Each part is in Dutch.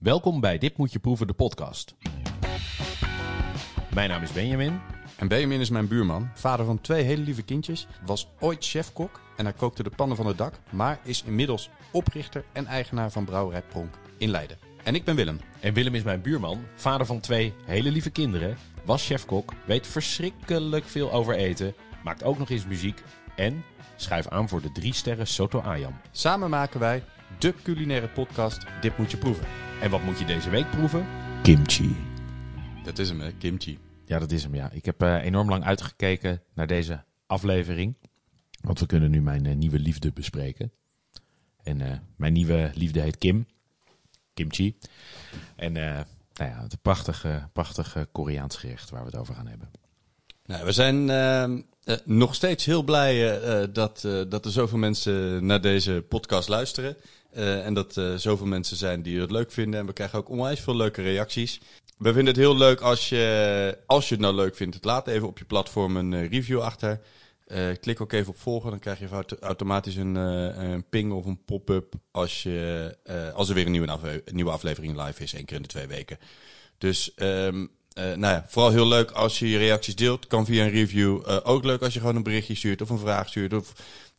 Welkom bij Dit Moet Je Proeven, de podcast. Mijn naam is Benjamin. En Benjamin is mijn buurman, vader van twee hele lieve kindjes, was ooit chefkok en hij kookte de pannen van het dak, maar is inmiddels oprichter en eigenaar van Brouwerij Pronk in Leiden. En ik ben Willem. En Willem is mijn buurman, vader van twee hele lieve kinderen, was chefkok, weet verschrikkelijk veel over eten, maakt ook nog eens muziek en schuif aan voor de drie sterren Soto Ayam. Samen maken wij de culinaire podcast Dit Moet Je Proeven. En wat moet je deze week proeven? Kimchi. Dat is hem hè, kimchi. Ja, dat is hem, ja. Ik heb eh, enorm lang uitgekeken naar deze aflevering. Want we kunnen nu mijn eh, nieuwe liefde bespreken. En eh, mijn nieuwe liefde heet Kim. Kimchi. En eh, nou ja, het prachtige, prachtige Koreaans gerecht waar we het over gaan hebben. Nou, we zijn ehm, eh, nog steeds heel blij dat, eh, dat er zoveel mensen naar deze podcast luisteren. Eh, en dat er zoveel mensen zijn die het leuk vinden. En we krijgen ook onwijs veel leuke reacties. We vinden het heel leuk als je, als je het nou leuk vindt. Laat even op je platform een eh, review achter. Eh, klik ook even op volgen. Dan krijg je auto- automatisch een, eh, een ping of een pop-up als, je, eh, als er weer een nieuwe, afle- nieuwe aflevering live is. één keer in de twee weken. Dus ehm, eh, nou ja, vooral heel leuk als je je reacties deelt. Kan via een review. Eh, ook leuk als je gewoon een berichtje stuurt of een vraag stuurt. Of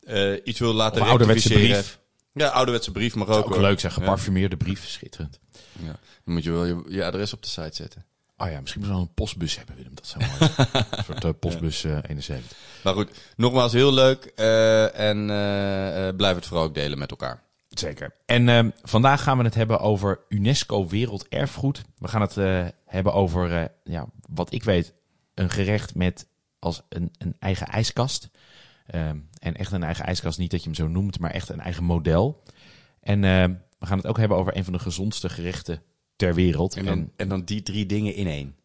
eh, iets wil laten Of rectificeren. brief. Ja, ouderwetse brief mag Zou ook. ook leuk zijn, Ja. geparfumeerde brief, schitterend. Ja. Dan moet je wel je, je adres op de site zetten. Oh ja, misschien moeten we wel een postbus hebben, Willem. Dat zou mooi zijn. een soort eh, postbus eh, 71. Maar goed, nogmaals heel leuk. eh, en eh, eh, blijf het vooral ook delen met elkaar. Zeker. En vandaag gaan we het hebben over UNESCO Werelderfgoed. We gaan het eh, hebben over, eh, ja, wat ik weet, een gerecht met als een, een eigen ijskast. Ehm, en echt een eigen ijskast, niet dat je hem zo noemt, maar echt een eigen model. En ehm, we gaan het ook hebben over een van de gezondste gerechten ter wereld. En dan, en dan die drie dingen in één.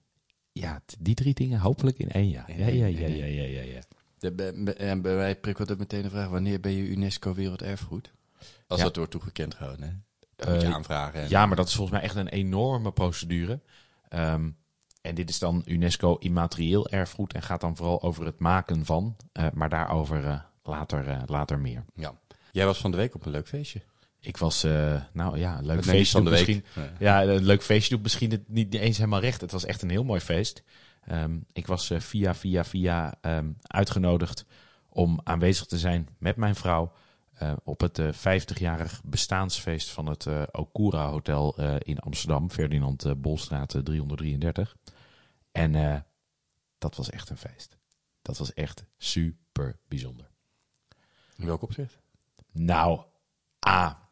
ja, die drie dingen hopelijk in één, ja. Ja, ja, ja, ja, ja, ja. ja. De, en bij mij prikkelt het meteen de vraag: wanneer ben je UNESCO Werelderfgoed? Als Ja. dat wordt toegekend gewoon, hè? Dat moet je Eh, aanvragen. En, Ja, maar dat is volgens mij echt een enorme procedure. Ehm, en dit is dan UNESCO immaterieel erfgoed en gaat dan vooral over het maken van. eh, maar daarover eh, later, eh, later meer. ja. Jij was van de week op een leuk feestje. Ik was, nou ja, een leuk feestje. van de week. Nee. ja, een leuk feestje doet misschien het niet eens helemaal recht. Het was echt een heel mooi feest. Ehm, ik was via, via, via ehm, uitgenodigd om aanwezig te zijn met mijn vrouw. Eh, op het eh 50-jarig bestaansfeest van het eh, Okura Hotel eh, in Amsterdam, Ferdinand eh, Bolstraat eh, 333. En eh, dat was echt een feest. Dat was echt super bijzonder. In welk opzicht? Nou, A,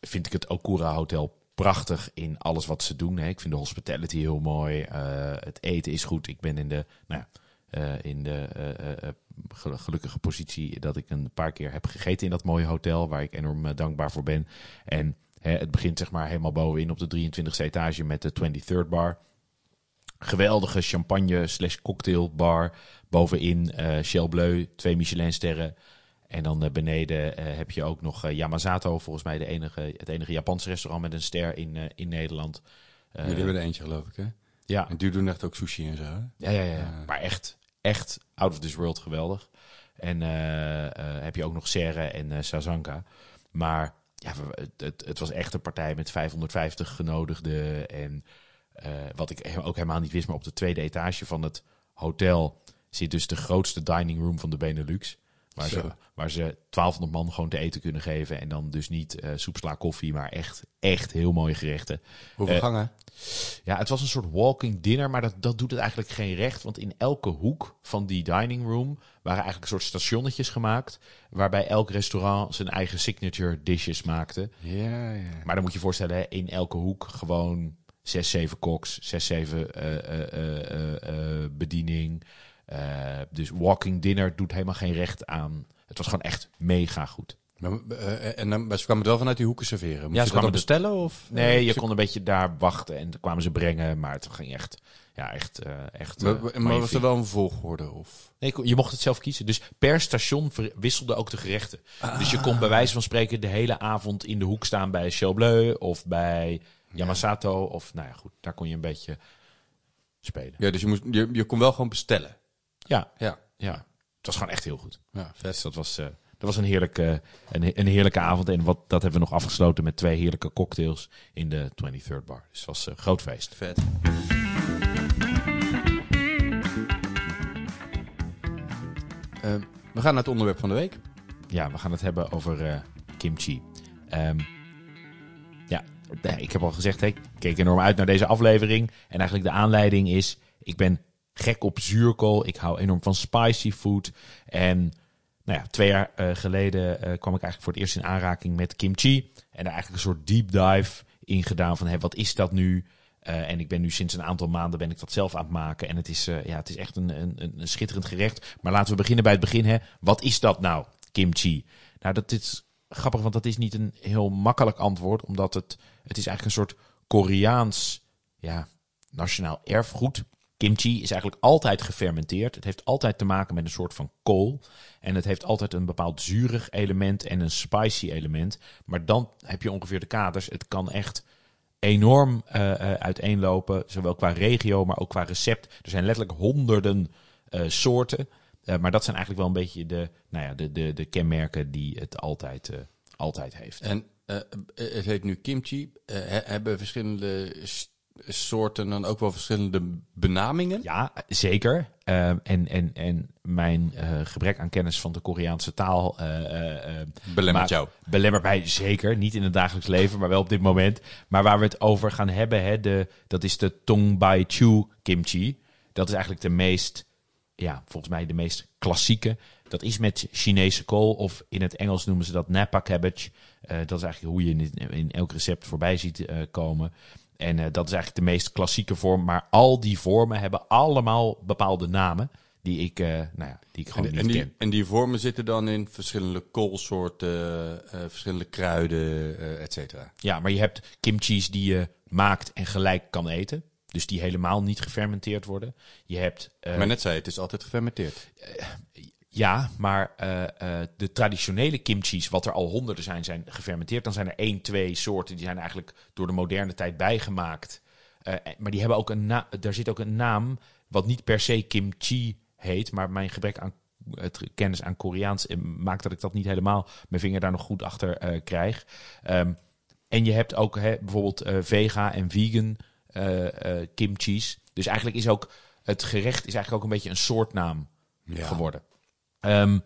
vind ik het Okura Hotel prachtig in alles wat ze doen. Hè. Ik vind de hospitality heel mooi. eh, het eten is goed. Ik ben in de, nou eh, in de gel- gelukkige positie dat ik een paar keer heb gegeten in dat mooie hotel, waar ik enorm eh, dankbaar voor ben. En hè, het begint zeg maar helemaal bovenin op de 23e etage met de 23rd bar. Geweldige champagne slash cocktailbar. Bovenin eh Shell Bleu, twee Michelinsterren. En dan eh, beneden heb je ook nog Yamazato, volgens mij de enige, het enige Japanse restaurant met een ster in, in Nederland. Jullie hebben er eentje, geloof ik, hè? ja, En die doen echt ook sushi en zo, hè? ja, ja, ja. Maar echt, echt out of this world geweldig. En eh, eh, heb je ook nog Serre en eh Sazanka. Maar ja, het, het, was echt een partij met 550 genodigden. En wat ik ook helemaal niet wist, maar op de tweede etage van het hotel zit dus de grootste dining room van de Benelux. Waar ze, waar ze 1200 man gewoon te eten kunnen geven. En dan dus niet eh soep, sla, koffie, maar echt, echt heel mooie gerechten. Hoeveel Eh, gangen? Ja, het was een soort walking dinner, maar dat, dat doet het eigenlijk geen recht. Want in elke hoek van die dining room waren eigenlijk een soort stationnetjes gemaakt. Waarbij elk restaurant zijn eigen signature dishes maakte. Ja, ja. Maar dan moet je je voorstellen, hè, in elke hoek gewoon zes, zeven koks, zes, zeven eh, bediening. Eh, dus walking dinner doet helemaal geen recht aan. Het was gewoon echt mega goed. Maar, eh, en dan, ze kwamen het wel vanuit die hoeken serveren. Moet Ja, ze dat kwamen bestellen? Of? Nee, je Ze- kon een beetje daar wachten en dan kwamen ze brengen. Maar het ging echt, ja, echt, eh, echt. Maar, maar was er wel een volgorde? Of? Nee, je mocht het zelf kiezen. Dus per station wisselden ook de gerechten. Dus je kon bij wijze van spreken de hele avond in de hoek staan bij Shell Bleu of bij Yamasato. Of nou ja, goed, daar kon je een beetje spelen. Ja, dus je, moest, je, je kon wel gewoon bestellen. Ja, Ja, ja. Het was gewoon echt heel goed. ja vet. Dat was, eh, dat was een heerlijke, een, een heerlijke avond. En wat, dat hebben we nog afgesloten met twee heerlijke cocktails in de 23rd bar. Dus het was een groot feest. Vet. Eh, we gaan naar het onderwerp van de week. Ja, we gaan het hebben over eh, kimchi. Ehm, ja, ik heb al gezegd, hè, ik keek enorm uit naar deze aflevering. En eigenlijk de aanleiding is, ik ben gek op zuurkool. Ik hou enorm van spicy food. En nou ja, twee jaar eh, geleden eh, kwam ik eigenlijk voor het eerst in aanraking met kimchi. En daar eigenlijk een soort deep dive in gedaan van, hé, wat is dat nu? Eh, en ik ben nu sinds een aantal maanden ben ik dat zelf aan het maken. En het is, ja, het is echt een, een, een schitterend gerecht. Maar laten we beginnen bij het begin. Hè. Wat is dat nou, kimchi? Nou, dat is grappig, want dat is niet een heel makkelijk antwoord. Omdat het, het is eigenlijk een soort Koreaans ja, nationaal erfgoed. Kimchi is eigenlijk altijd gefermenteerd. Het heeft altijd te maken met een soort van kool. En het heeft altijd een bepaald zuurig element en een spicy element. Maar dan heb je ongeveer de kaders. Het kan echt enorm eh, uiteenlopen. Zowel qua regio, maar ook qua recept. Er zijn letterlijk honderden eh, soorten. Maar dat zijn eigenlijk wel een beetje de, nou ja, de, de, de kenmerken die het altijd, altijd heeft. En het heet nu kimchi. He- hebben verschillende s- soorten dan ook wel verschillende benamingen? Ja, zeker. Eh, en, en, en mijn eh, gebrek aan kennis van de Koreaanse taal eh, eh, eh, Belemmert jou. belemmert mij zeker. Niet in het dagelijks leven, maar wel op dit moment. Maar waar we het over gaan hebben, hè, de, dat is de Tongbaichu kimchi. Dat is eigenlijk de meest, ja, volgens mij de meest klassieke. Dat is met Chinese kool, of in het Engels noemen ze dat Napa cabbage. Dat is eigenlijk hoe je in, in elk recept voorbij ziet komen. En eh, dat is eigenlijk de meest klassieke vorm. Maar al die vormen hebben allemaal bepaalde namen. Die ik, eh, nou ja, die ik gewoon En, niet en, die, ken. en die vormen zitten dan in verschillende koolsoorten, eh, verschillende kruiden, et cetera. Ja, maar je hebt kimchi's die je maakt en gelijk kan eten. Dus die helemaal niet gefermenteerd worden. Je hebt, maar net zei je, het is altijd gefermenteerd. Ja, maar eh, eh, de traditionele kimchi's, wat er al honderden zijn, zijn gefermenteerd. Dan zijn er één, twee soorten, die zijn eigenlijk door de moderne tijd bijgemaakt. Eh, maar die hebben ook een na- daar zit ook een naam, wat niet per se kimchi heet. Maar mijn gebrek aan kennis aan Koreaans maakt dat ik dat niet helemaal mijn vinger daar nog goed achter krijg. Ehm, en je hebt ook hè, bijvoorbeeld vega en vegan kimchi's. Dus eigenlijk is ook het gerecht is eigenlijk ook een beetje een soortnaam Ja. geworden. Ehm,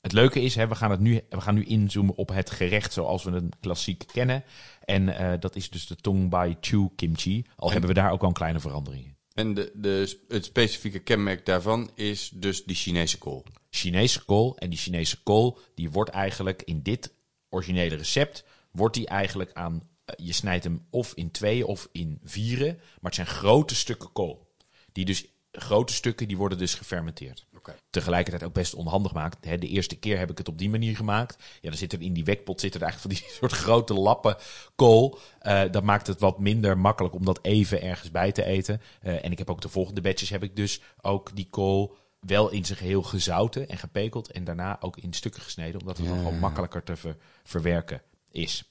het leuke is, hè, we, gaan het nu, we gaan nu inzoomen op het gerecht zoals we het klassiek kennen. En eh, dat is dus de Tongbaichu Chu kimchi. Al hebben we daar ook al een kleine verandering in. En de, de, het specifieke kenmerk daarvan is dus die Chinese kool. Chinese kool. En die Chinese kool, die wordt eigenlijk in dit originele recept, wordt die eigenlijk aan, eh, je snijdt hem of in tweeën of in vieren. Maar het zijn grote stukken kool. Die dus, grote stukken, die worden dus gefermenteerd. Tegelijkertijd ook best onhandig maakt. Hè, De eerste keer heb ik het op die manier gemaakt. Ja, dan zit er in die wekpot zitten er eigenlijk van die soort grote lappen kool. Eh, dat maakt het wat minder makkelijk om dat even ergens bij te eten. Eh, en ik heb ook de volgende batches heb ik dus ook die kool wel in zijn geheel gezouten en gepekeld. En daarna ook in stukken gesneden. Omdat het dan gewoon makkelijker te ver- verwerken is.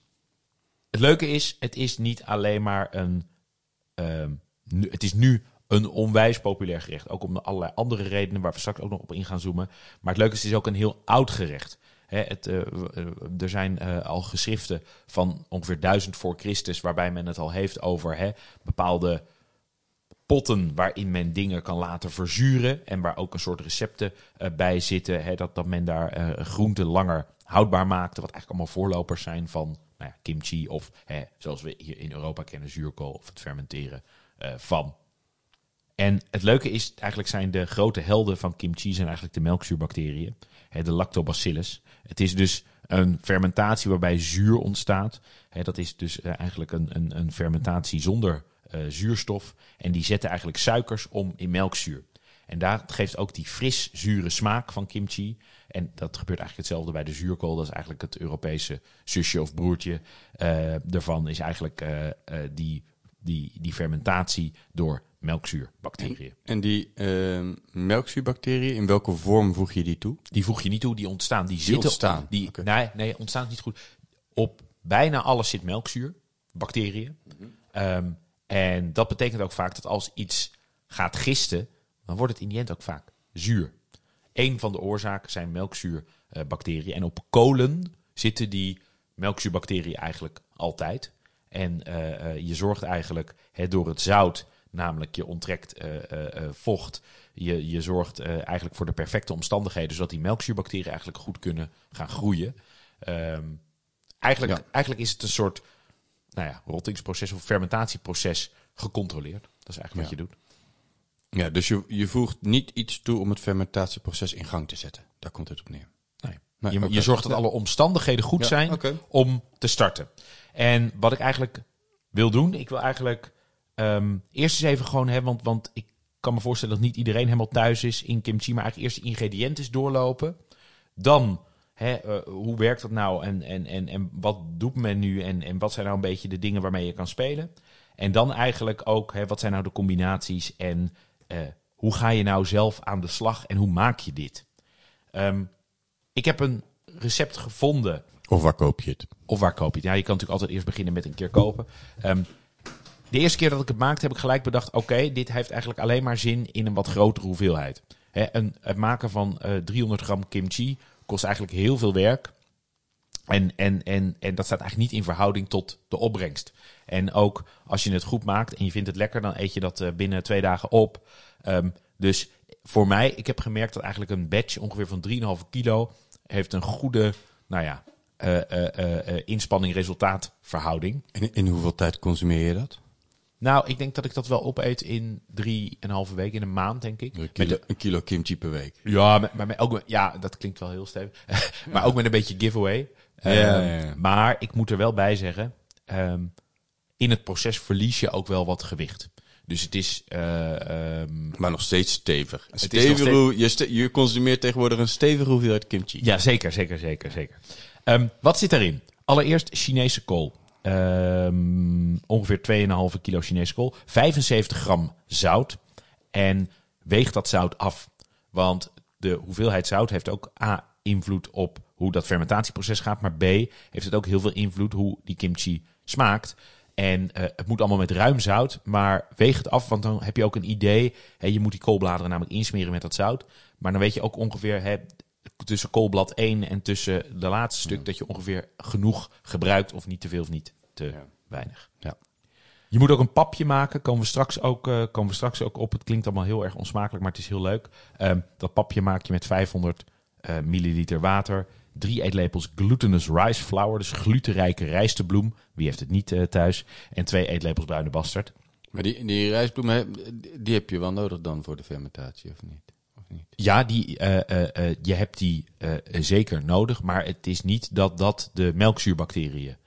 Het leuke is, het is niet alleen maar een. ehm, nu, het is nu een onwijs populair gerecht. Ook om allerlei andere redenen waar we straks ook nog op in gaan zoomen. Maar het leuke is, is ook een heel oud gerecht. Het, eh, eh, er zijn eh, al geschriften van ongeveer 1000 voor Christus, waarbij men het al heeft over bepaalde potten waarin men dingen kan laten verzuren. En waar ook een soort recepten bij zitten. Dat, dat men daar groenten langer houdbaar maakte. Wat eigenlijk allemaal voorlopers zijn van nou ja, kimchi. Of zoals we hier in Europa kennen, zuurkool. Of het fermenteren van. En het leuke is, eigenlijk zijn de grote helden van kimchi zijn eigenlijk de melkzuurbacteriën. De lactobacillus. Het is dus een fermentatie waarbij zuur ontstaat. Dat is dus eh, eigenlijk een, een, een fermentatie zonder eh, zuurstof. En die zetten eigenlijk suikers om in melkzuur. En daar geeft ook die fris zure smaak van kimchi. En dat gebeurt eigenlijk hetzelfde bij de zuurkool. Dat is eigenlijk het Europese zusje of broertje eh ervan. Is eigenlijk eh, eh, die, die, die fermentatie door melkzuurbacteriën. En die ehm melkzuurbacteriën, in welke vorm voeg je die toe? Die voeg je niet toe, die ontstaan. Die, zitten, ontstaan, Die, nee, nee, ontstaan is niet goed. Op bijna alles zit melkzuur, bacteriën. Ehm, en dat betekent ook vaak dat als iets gaat gisten, dan wordt het in die end ook vaak zuur. een van de oorzaken zijn melkzuurbacteriën. En op kolen zitten die melkzuurbacteriën eigenlijk altijd. En eh, eh, je zorgt eigenlijk door het zout, namelijk je onttrekt eh, eh, eh, vocht. Je, je zorgt eigenlijk voor de perfecte omstandigheden, zodat die melkzuurbacteriën eigenlijk goed kunnen gaan groeien. Ehm, eigenlijk, Ja. eigenlijk is het een soort nou ja, rottingsproces of fermentatieproces gecontroleerd. Dat is eigenlijk Ja. wat je doet. Ja, dus je, je voegt niet iets toe om het fermentatieproces in gang te zetten. Daar komt het op neer. Nee. Nee, je, zorgt dat alle omstandigheden goed Ja, zijn om te starten. En wat ik eigenlijk wil doen, ik wil eigenlijk ehm, eerst eens even gewoon hebben, want, want ik kan me voorstellen dat niet iedereen helemaal thuis is in kimchi, maar eigenlijk eerst de ingrediënten doorlopen. Dan, hè, eh, hoe werkt dat nou en, en, en, en wat doet men nu en, en wat zijn nou een beetje de dingen waarmee je kan spelen. En dan eigenlijk ook, hè, wat zijn nou de combinaties en eh, hoe ga je nou zelf aan de slag en hoe maak je dit? Ehm, ik heb een recept gevonden Of waar koop je het? of waar koop je het? Ja, je kan natuurlijk altijd eerst beginnen met een keer kopen. Ehm, de eerste keer dat ik het maakte, heb ik gelijk bedacht: oké, dit heeft eigenlijk alleen maar zin in een wat grotere hoeveelheid. Een, het maken van eh 300 gram kimchi kost eigenlijk heel veel werk. En, en, en, en dat staat eigenlijk niet in verhouding tot de opbrengst. En ook als je het goed maakt en je vindt het lekker, dan eet je dat eh, binnen twee dagen op. Ehm, dus voor mij, ik heb gemerkt dat eigenlijk een batch ongeveer van 3,5 kilo heeft een goede, nou ja, eh, inspanning-resultaat verhouding. In, in hoeveel tijd consumeer je dat? Nou, ik denk dat ik dat wel opeet in drieënhalve week, in een maand, denk ik. Een Met kilo, de- een kilo kimchi per week. ja, maar, maar met- ook, met- ja, dat klinkt wel heel stevig. maar ook met een beetje giveaway. Ja, Ehm, ja. Maar ik moet er wel bij zeggen, ehm, in het proces verlies je ook wel wat gewicht. Dus het is... eh, ehm, Maar nog steeds stevig. hoe- je, ste- je consumeert tegenwoordig een stevige hoeveelheid kimchi. Ja, zeker, zeker, zeker, zeker. Wat zit erin? Allereerst Chinese kool. Ehm, ongeveer 2,5 kilo Chinese kool. 75 gram zout. En weeg dat zout af. Want de hoeveelheid zout heeft ook A, invloed op hoe dat fermentatieproces gaat. Maar B, heeft het ook heel veel invloed hoe die kimchi smaakt. En eh, het moet allemaal met ruim zout, maar weeg het af, want dan heb je ook een idee. Je moet die koolbladeren namelijk insmeren met dat zout. Maar dan weet je ook ongeveer hè, tussen koolblad 1 en tussen de laatste stuk dat je ongeveer genoeg gebruikt, of niet te veel of niet te Ja. weinig. Ja. Je moet ook een papje maken, komen we straks ook, komen we straks ook op. Het klinkt allemaal heel erg onsmakelijk, maar het is heel leuk. Ehm, dat papje maak je met 500 eh, milliliter water, drie eetlepels glutinous rice flour, dus glutenrijke rijstebloem. Wie heeft het niet eh, thuis? En twee eetlepels bruine bastard. Maar die, die rijstbloem, die heb je wel nodig dan voor de fermentatie, of niet? Niet? Ja, die, eh, eh, eh, je hebt die zeker nodig, maar het is niet dat dat de melkzuurbacteriën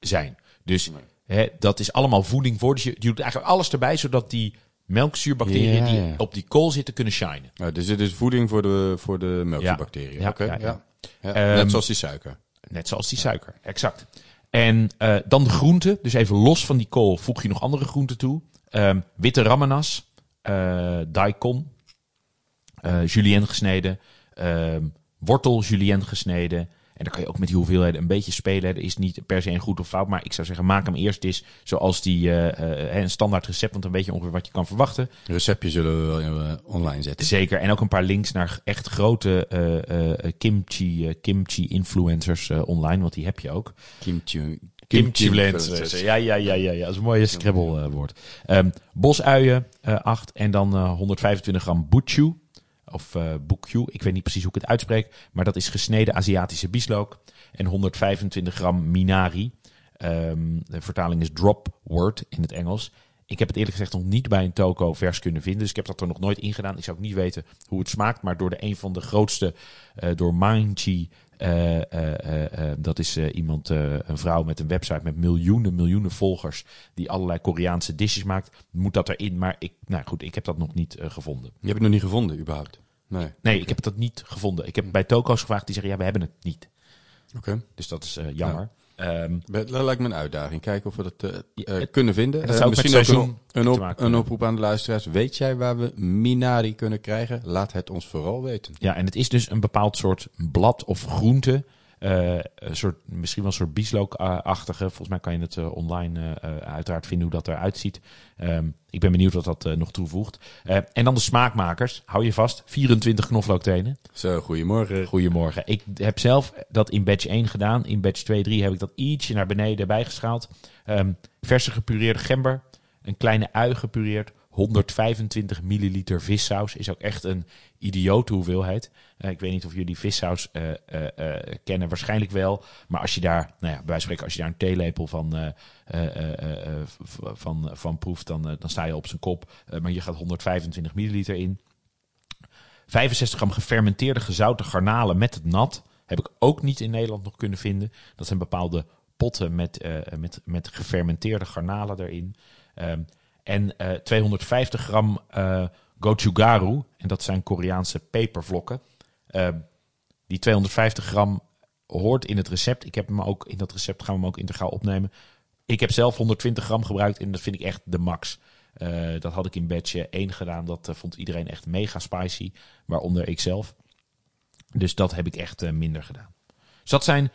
zijn. Dus hè, dat is allemaal voeding voor. Dus je, je doet eigenlijk alles erbij, zodat die melkzuurbacteriën Ja, die ja. op die kool zitten kunnen shinen. Nou, dus dit is voeding voor de, voor de melkzuurbacteriën. Ja, Oké, ja, ja, ja. Ja, Ehm, Net zoals die suiker. Net zoals die suiker, exact. En dan de groenten. Dus even los van die kool voeg je nog andere groenten toe. Ehm, witte ramenas, daikon, eh julienne gesneden, ehm, wortel julienne gesneden. En dan kan je ook met die hoeveelheden een beetje spelen. Er is niet per se een goed of fout, maar ik zou zeggen, maak hem eerst eens zoals die eh, eh, een standaard recept, want dan weet je ongeveer wat je kan verwachten. Receptje zullen we wel online zetten. Zeker. En ook een paar links naar echt grote kimchi, kimchi influencers online, want die heb je ook. Kimchi. Kimchi-influencers. Ja, ja, ja, ja, ja. Dat is een mooie Scrabble eh, woord. Ehm, bosuien, 8. En dan eh 125 gram buchu. Of eh bukju. Ik weet niet precies hoe ik het uitspreek. Maar dat is gesneden Aziatische bieslook. En 125 gram minari. Ehm, de vertaling is drop word in het Engels. Ik heb het eerlijk gezegd nog niet bij een toko vers kunnen vinden. Dus ik heb dat er nog nooit in gedaan. Ik zou ook niet weten hoe het smaakt. Maar door de een van de grootste, eh, door Manchi. Eh, eh, eh, dat is iemand, een vrouw met een website met miljoenen, miljoenen volgers. Die allerlei Koreaanse dishes maakt. Moet dat erin. Maar ik, nou goed, ik heb dat nog niet gevonden. Je hebt het nog niet gevonden, überhaupt? Nee. Nee, ik heb dat niet gevonden. Ik heb bij toko's gevraagd. Die zeggen, ja, we hebben het niet. Oké. Dus dat is jammer. Ehm, Dat lijkt me een uitdaging. Kijken of we dat eh, eh, kunnen vinden. en dat Eh, misschien ook een, een, op, oproep aan de luisteraars. Weet jij waar we Minari kunnen krijgen? Laat het ons vooral weten. Ja, en het is dus een bepaald soort blad of groente. Een soort, misschien wel een soort bieslook-achtige. Volgens mij kan je het online uiteraard vinden hoe dat eruit ziet. Ehm, ik ben benieuwd wat dat nog toevoegt. En dan de smaakmakers. Hou je vast. 24 knoflooktenen. Zo, goedemorgen. Goedemorgen. Ik heb zelf dat in batch 1 gedaan. In batch 2, 3 heb ik dat ietsje naar beneden bijgeschaald. Ehm verse gepureerde gember. Een kleine ui gepureerd. 125 milliliter vissaus is ook echt een idiote hoeveelheid. Eh, ik weet niet of jullie vissaus eh, kennen, waarschijnlijk wel. Maar als je daar, nou ja, bij spreken, als je daar een theelepel van, van, van proeft, dan, dan sta je op zijn kop. Maar je gaat 125 milliliter in. 65 gram gefermenteerde gezouten garnalen met het nat. Heb ik ook niet in Nederland nog kunnen vinden. Dat zijn bepaalde potten met, eh, met, met gefermenteerde garnalen erin. Ehm, en eh, 250 gram eh gochugaru. En dat zijn Koreaanse pepervlokken. Ehm, die 250 gram hoort in het recept. Ik heb hem ook in dat recept gaan we hem ook integraal opnemen. Ik heb zelf 120 gram gebruikt en dat vind ik echt de max. Eh, dat had ik in batch 1 gedaan. Dat eh, vond iedereen echt mega spicy. Waaronder ik zelf. Dus dat heb ik echt eh, minder gedaan. Dus dat zijn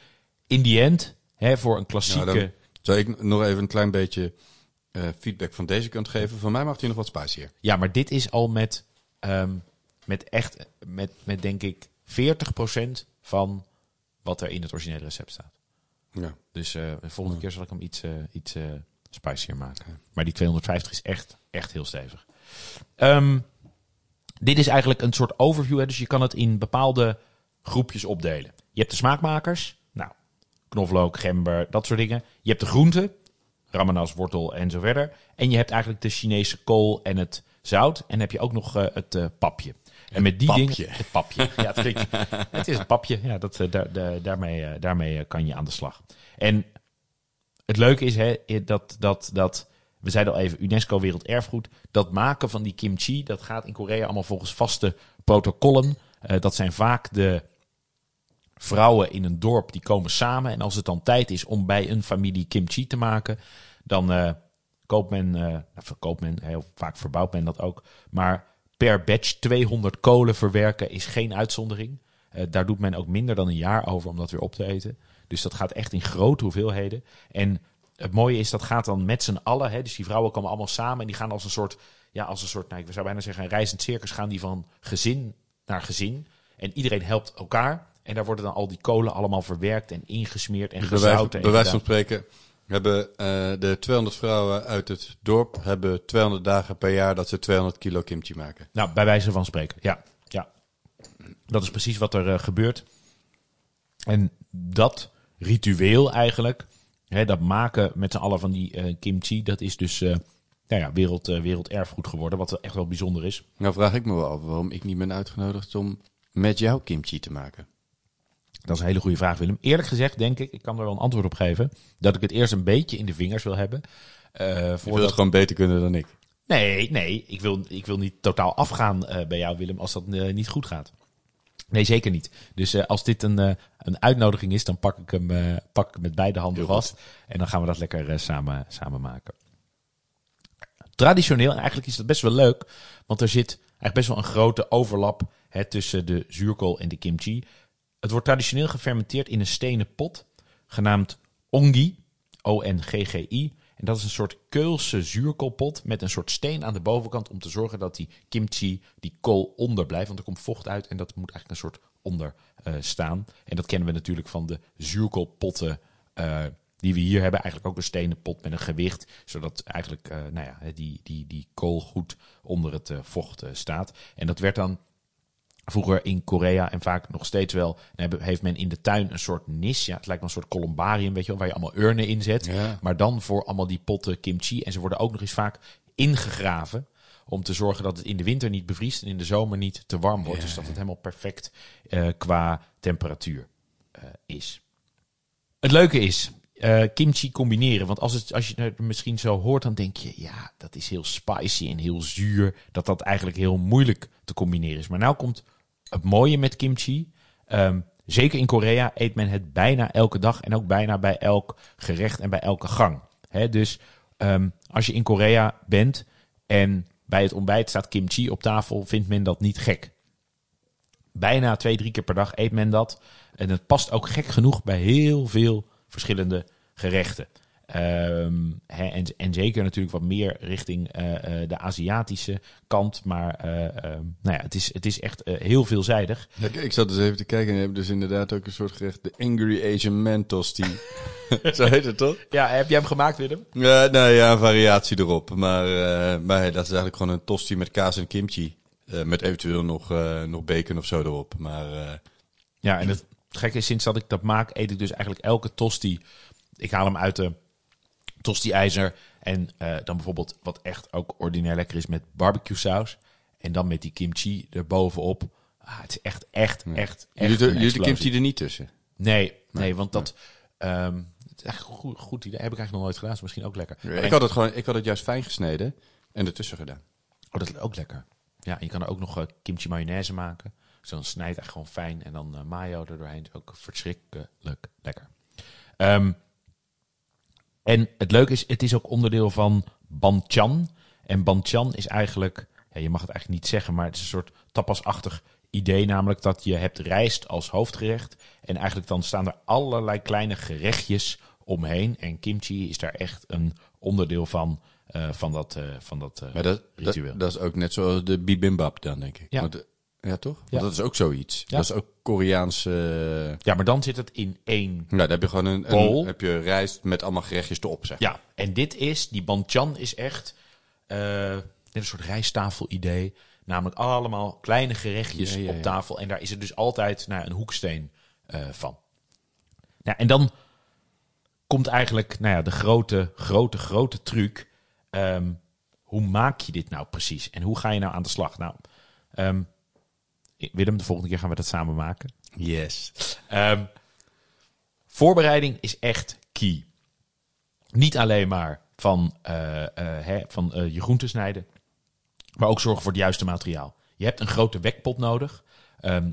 in die end hè, voor een klassieke... Nou, Zou ik nog even een klein beetje feedback van deze kant geven? Van mij mag hij nog wat spicier. Ja, maar dit is al met, ehm, met echt, met, met denk ik 40% van wat er in het originele recept staat. Ja. Dus de volgende keer zal ik hem iets, iets spicier maken. Maar die 250 is echt, echt heel stevig. Ehm, dit is eigenlijk een soort overview. Hè? Dus je kan het in bepaalde groepjes opdelen. Je hebt de smaakmakers. Nou, knoflook, gember, dat soort dingen. Je hebt de groenten. Ramenas, wortel en zo verder. En je hebt eigenlijk de Chinese kool en het zout. En dan heb je ook nog eh, het eh, papje. En met die papje. dingen... Het papje. Ja, het, klinkt, het is een papje. Ja, dat, eh, daar, daar- daarmee, daarmee kan je aan de slag. En het leuke is hè, dat, dat, dat, we zeiden al even, UNESCO Werelderfgoed. Dat maken van die kimchi, dat gaat in Korea allemaal volgens vaste protocollen. Eh, dat zijn vaak de vrouwen in een dorp die komen samen. En als het dan tijd is om bij een familie kimchi te maken, dan eh, koopt men, nou, verkoopt men, heel vaak verbouwt men dat ook. Maar per batch 200 kolen verwerken is geen uitzondering. Daar doet men ook minder dan een jaar over om dat weer op te eten. Dus dat gaat echt in grote hoeveelheden. En het mooie is, dat gaat dan met z'n allen. Hè, dus die vrouwen komen allemaal samen en die gaan als een soort, ja, als een soort, nou, ik zou bijna zeggen, een reizend circus gaan die van gezin naar gezin. En iedereen helpt elkaar. En daar worden dan al die kolen allemaal verwerkt en ingesmeerd en Dus bij wijze, gezouten. en bij wijze van spreken hebben eh, de 200 vrouwen uit het dorp hebben 200 dagen per jaar dat ze 200 kilo kimchi maken. Nou, bij wijze van spreken, ja. ja. Dat is precies wat er eh, gebeurt. En dat ritueel eigenlijk, hè, dat maken met z'n allen van die eh, kimchi, dat is dus eh, nou ja, wereld, eh, werelderfgoed geworden, wat echt wel bijzonder is. Nou vraag ik me wel af waarom ik niet ben uitgenodigd om met jou kimchi te maken. Dat is een hele goede vraag, Willem. Eerlijk gezegd denk ik, ik kan er wel een antwoord op geven, dat ik het eerst een beetje in de vingers wil hebben. Je wil voordat... het gewoon beter kunnen dan ik. Nee, nee, ik wil, ik wil niet totaal afgaan bij jou, Willem, als dat niet goed gaat. Nee, zeker niet. Dus eh, als dit een, eh, een uitnodiging is, dan pak ik hem, eh, pak ik hem met beide handen vast. En dan gaan we dat lekker samen, samen maken. Traditioneel, en eigenlijk is dat best wel leuk, want er zit eigenlijk best wel een grote overlap hè, tussen de zuurkool en de kimchi. Het wordt traditioneel gefermenteerd in een stenen pot, genaamd ongi, O-N-G-G-I. En dat is een soort keulse zuurkoolpot met een soort steen aan de bovenkant om te zorgen dat die kimchi, die kool onder blijft. Want er komt vocht uit en dat moet eigenlijk een soort onder eh, staan. En dat kennen we natuurlijk van de zuurkoolpotten eh, die we hier hebben. Eigenlijk ook een stenen pot met een gewicht, zodat eigenlijk eh, nou ja, die, die, die kool goed onder het vocht staat. En dat werd dan vroeger in Korea en vaak nog steeds wel, heeft men in de tuin een soort nis. Ja, het lijkt wel een soort columbarium, weet je wel, waar je allemaal urnen in zet. Ja. Maar dan voor allemaal die potten kimchi. En ze worden ook nog eens vaak ingegraven. Om te zorgen dat het in de winter niet bevriest en in de zomer niet te warm wordt. Ja, dus dat het helemaal perfect eh, qua temperatuur eh, is. Het leuke is, eh, kimchi combineren. Want als, het, als je het misschien zo hoort, dan denk je... ja, dat is heel spicy en heel zuur. Dat dat eigenlijk heel moeilijk te combineren is. Maar nou komt het mooie met kimchi. Ehm, zeker in Korea eet men het bijna elke dag. En ook bijna bij elk gerecht en bij elke gang. Dus ehm, als je in Korea bent en bij het ontbijt staat kimchi op tafel... vindt men dat niet gek. Bijna twee, drie keer per dag eet men dat. En het past ook gek genoeg bij heel veel verschillende gerechten. Ehm, en, en zeker natuurlijk wat meer richting eh, eh, de Aziatische kant. Maar eh, ehm, nou ja, het, is, het is echt heel veelzijdig. Ja, ik zat dus even te kijken en je hebt dus inderdaad ook een soort gerecht, de Angry Asian Man Tosti. Zo heet het toch? Ja, heb jij hem gemaakt, Willem? Ja, nou ja, een variatie erop. Maar, maar hey, dat is eigenlijk gewoon een tosti met kaas en kimchi. Met eventueel nog, nog bacon of zo erop. Maar Ja, en het gekke is, sinds dat ik dat maak, eet ik dus eigenlijk elke tosti. Ik haal hem uit de tosti-ijzer. En eh, dan bijvoorbeeld wat echt ook ordinair lekker is met barbecue saus. En dan met die kimchi erbovenop. Ah, het is echt, echt, echt, echt jullie, de kimchi er niet tussen. Nee, nee, want dat... ehm, het is echt een goed, goed idee. Heb ik eigenlijk nog nooit gedaan. Is misschien ook lekker. Ik had het gewoon, ik had het juist fijn gesneden en ertussen gedaan. Oh, dat is ook lekker. Ja, en je kan er ook nog eh, kimchi mayonaise maken. Dus dan snijdt echt gewoon fijn. En dan eh, mayo er doorheen. Is ook verschrikkelijk lekker. Ehm, en het leuke is, het is ook onderdeel van banchan. En banchan is eigenlijk, ja, je mag het eigenlijk niet zeggen, maar het is een soort tapasachtig idee. Namelijk dat je hebt rijst als hoofdgerecht. En eigenlijk dan staan er allerlei kleine gerechtjes omheen. En kimchi is daar echt een onderdeel van, eh, van dat, eh, van dat eh, Maar dat, ritueel. dat is ook net zoals de bibimbap dan, denk ik. Ja. Want, ja toch? Want Ja. dat is ook zoiets. Ja. Dat is ook Koreaanse... Ja, maar dan zit het in één. Nou, daar heb je gewoon een, Bowl. een heb je rijst met allemaal gerechtjes erop, zeg. Ja, en dit is, die banchan is echt eh, net een soort rijsttafel-idee. Namelijk allemaal kleine gerechtjes Ja, ja, op ja. tafel. En daar is er dus altijd nou, een hoeksteen eh, van. Nou, en dan komt eigenlijk nou ja, de grote, grote, grote truc. Ehm, hoe maak je dit nou precies? En hoe ga je nou aan de slag? Nou, ehm, Willem, de volgende keer gaan we dat samen maken. Yes. Ehm, voorbereiding is echt key. Niet alleen maar van, eh, eh, hè, van eh, je groenten snijden, maar ook zorgen voor het juiste materiaal. Je hebt een grote wekpot nodig. Ehm,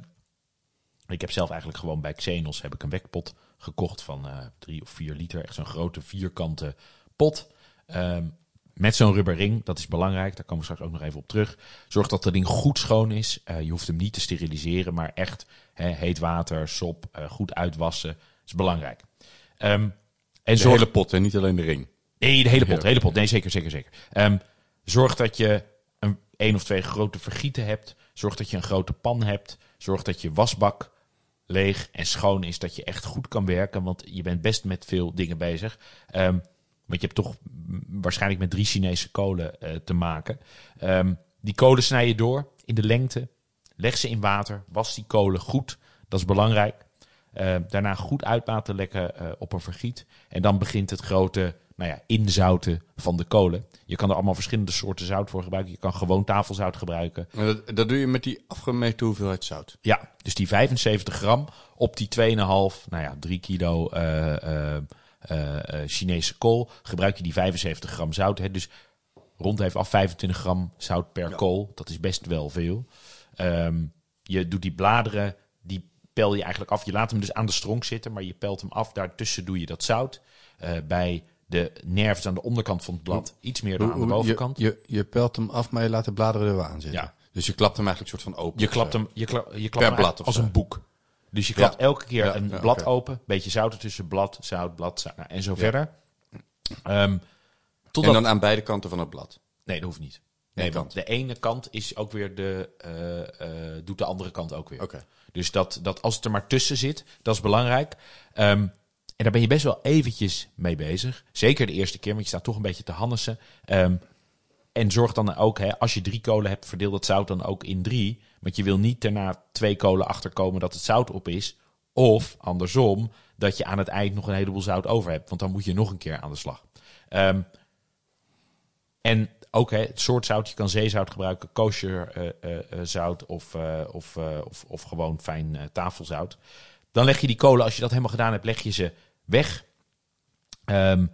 ik heb zelf eigenlijk gewoon bij Xenos heb ik een wekpot gekocht van drie of vier liter. Echt zo'n grote vierkante pot. Ehm, met zo'n rubberring, dat is belangrijk. Daar komen we straks ook nog even op terug. Zorg dat de ding goed schoon is. Eh, je hoeft hem niet te steriliseren, maar echt heet water, sop, eh, goed uitwassen. is belangrijk. Ehm, en De zorg hele pot en niet alleen de ring. Nee, de hele pot, de hele pot. Nee, zeker, zeker, zeker. Ehm, zorg dat je een, één of twee grote vergieten hebt. Zorg dat je een grote pan hebt. Zorg dat je wasbak leeg en schoon is. Dat je echt goed kan werken. Want je bent best met veel dingen bezig. Ehm, want je hebt toch waarschijnlijk met drie Chinese kolen eh, te maken. Ehm, die kolen snij je door in de lengte. Leg ze in water. Was die kolen goed. Dat is belangrijk. Eh, daarna goed uitbaten lekker eh, op een vergiet. En dan begint het grote nou ja, inzouten van de kolen. Je kan er allemaal verschillende soorten zout voor gebruiken. Je kan gewoon tafelzout gebruiken. Maar dat, dat doe je met die afgemeten hoeveelheid zout. Ja, dus die 75 gram op die 2,5, nou ja, 3 kilo eh, Chinese kool. Gebruik je die 75 gram zout. Hè? Dus rond even af 25 gram zout per kool. Dat is best wel veel. Ehm, je doet die bladeren, die pel je eigenlijk af. Je laat hem dus aan de stronk zitten, maar je pelt hem af. Daartussen doe je dat zout. Eh, bij de nerves aan de onderkant van het blad iets meer dan aan de bovenkant. Je, je, je pelt hem af, maar je laat de bladeren er wel aan zitten. Ja. Dus je klapt hem eigenlijk soort van open. Je klapt hem, je klap, je klapt Per hem blad of als zo. een boek. Dus je klapt elke keer een blad oké. open, beetje zout ertussen, blad, zout, blad, zout, nou, en zo verder. Ehm, En dan aan beide kanten van het blad. nee, dat hoeft niet. Nee, want de ene kant is ook weer de, eh, eh, doet de andere kant ook weer. Oké. Dus dat, dat als het er maar tussen zit, dat is belangrijk. Ehm, en daar ben je best wel eventjes mee bezig. Zeker de eerste keer, want je staat toch een beetje te hannissen. Ehm, en zorg dan ook, hè, als je drie kolen hebt, verdeel dat zout dan ook in drie. Want je wil niet daarna twee kolen achterkomen dat het zout op is. Of andersom, dat je aan het eind nog een heleboel zout over hebt. Want dan moet je nog een keer aan de slag. Ehm, en ook het soort zout, je kan zeezout gebruiken, kosher eh, eh, eh, zout of, of, of, of gewoon fijn tafelzout. Dan leg je die kolen, als je dat helemaal gedaan hebt, leg je ze weg. Ehm,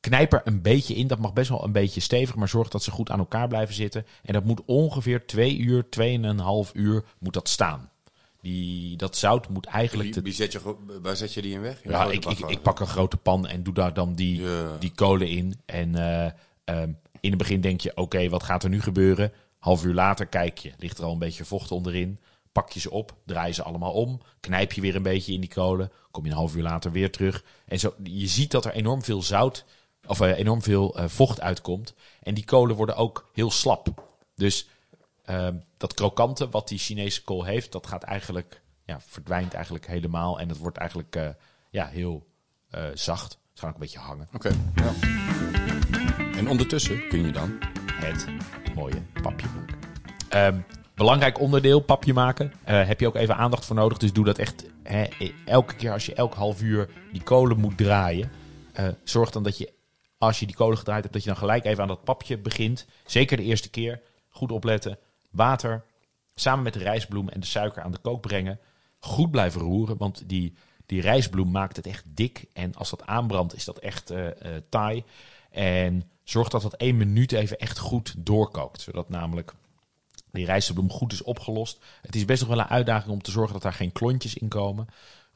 knijp er een beetje in. Dat mag best wel een beetje stevig, maar zorg dat ze goed aan elkaar blijven zitten. En dat moet ongeveer twee uur, tweeënhalf uur moet dat staan. Die, dat zout moet eigenlijk... Wie, wie zet je, waar zet je die in weg? In ja, ik, ik, ik pak een grote pan en doe daar dan die, die kolen in. En eh, ehm, in het begin denk je, oké, wat gaat er nu gebeuren? Half uur later kijk je, ligt er al een beetje vocht onderin. pak je ze op, draai ze allemaal om, knijp je weer een beetje in die kolen, kom je een half uur later weer terug. En zo, je ziet dat er enorm veel zout, of eh, enorm veel eh, vocht uitkomt. En die kolen worden ook heel slap. Dus ehm, dat krokante wat die Chinese kool heeft, dat gaat eigenlijk, ja, verdwijnt eigenlijk helemaal. En het wordt eigenlijk eh, ja, heel zacht. Het gaat ook een beetje hangen. Oké. Ja. En ondertussen kun je dan... het mooie papje maken. Ehm, belangrijk onderdeel, papje maken. Heb je ook even aandacht voor nodig. Dus doe dat echt hè, elke keer als je elk half uur die kolen moet draaien. zorg dan dat je, als je die kolen gedraaid hebt, dat je dan gelijk even aan dat papje begint. Zeker de eerste keer. Goed opletten. Water samen met de rijstbloem en de suiker aan de kook brengen. Goed blijven roeren, want die, die rijstbloem maakt het echt dik. En als dat aanbrandt, is dat echt eh eh, taai. En zorg dat dat één minuut even echt goed doorkookt. Zodat namelijk die rijstbloem goed is opgelost. Het is best nog wel een uitdaging om te zorgen dat daar geen klontjes in komen.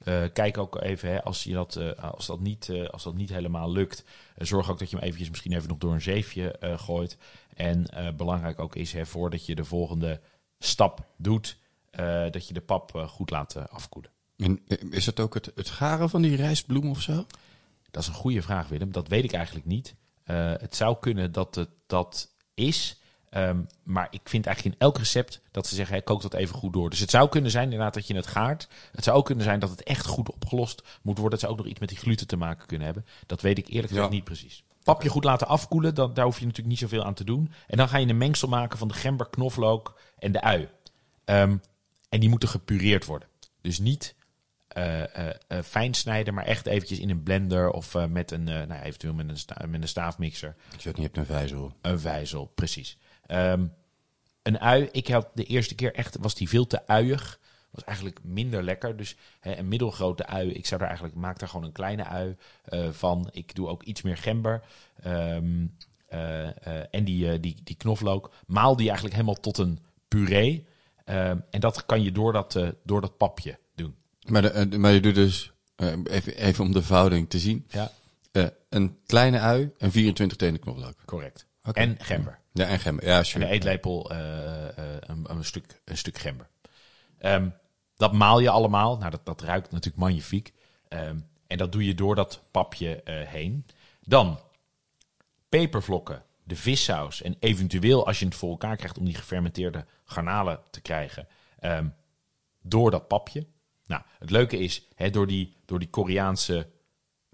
Eh, kijk ook even, hè, als, je dat, eh, als, dat niet, eh, als dat niet helemaal lukt, zorg ook dat je hem eventjes misschien even nog door een zeefje gooit. En belangrijk ook is, hè, voordat je de volgende stap doet, dat je de pap goed laat afkoelen. En is het ook het, het garen van die rijstbloem of zo? Dat is een goede vraag, Willem. Dat weet ik eigenlijk niet. Het zou kunnen dat het dat is. Ehm, maar ik vind eigenlijk in elk recept dat ze zeggen, hey, kook dat even goed door. Dus het zou kunnen zijn inderdaad dat je het gaart. Het zou ook kunnen zijn dat het echt goed opgelost moet worden. Het zou ook nog iets met die gluten te maken kunnen hebben. Dat weet ik eerlijk gezegd Ja. niet precies. Papje goed laten afkoelen, dan, daar hoef je natuurlijk niet zoveel aan te doen. En dan ga je een mengsel maken van de gember, knoflook en de ui. Ehm, en die moeten gepureerd worden. Dus niet eh, eh, eh, fijn snijden, maar echt eventjes in een blender of met een, nou, eventueel met een, sta- met een staafmixer. Als je het niet hebt, een vijzel. Een vijzel, precies. Ehm, een ui, ik had de eerste keer echt, was die veel te uiig. Was eigenlijk minder lekker. Dus hè, een middelgrote ui, ik zou er eigenlijk, maak daar gewoon een kleine ui eh, van. Ik doe ook iets meer gember. Ehm, eh, eh, en die, die, die knoflook. Maal die eigenlijk helemaal tot een puree. Ehm, en dat kan je door dat, door dat papje doen. Maar, de, maar je doet dus, even, even om de vouwing te zien, Ja, een kleine ui en 24 tenen knoflook. correct. En gember. Ja, en gember. Ja, En sure. een eetlepel eh, eh, een, een, stuk, een stuk gember. Ehm, dat maal je allemaal. Nou, dat, dat ruikt natuurlijk magnifiek. Ehm, en dat doe je door dat papje eh, heen. Dan pepervlokken, de vissaus en eventueel als je het voor elkaar krijgt om die gefermenteerde garnalen te krijgen, ehm, door dat papje. Nou, het leuke is, hè, door, die, door die Koreaanse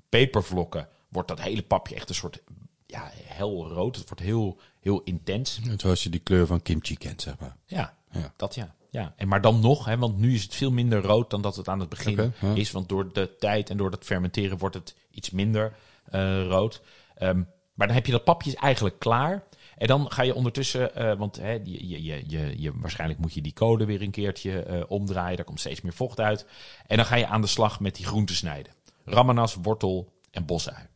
pepervlokken wordt dat hele papje echt een soort ja, helrood. Het wordt heel, heel intens. Zoals je die kleur van kimchi kent, zeg maar. Ja, Ja. dat ja. ja. En maar dan nog, hè, want nu is het veel minder rood dan dat het aan het begin ja. is. Want door de tijd en door het fermenteren wordt het iets minder eh, rood. Ehm, maar dan heb je dat papje eigenlijk klaar. En dan ga je ondertussen, eh, want hè, je, je, je, je, je- waarschijnlijk moet je die code weer een keertje eh, omdraaien. Daar komt steeds meer vocht uit. En dan ga je aan de slag met die groenten snijden. Ramanas, wortel en bosui.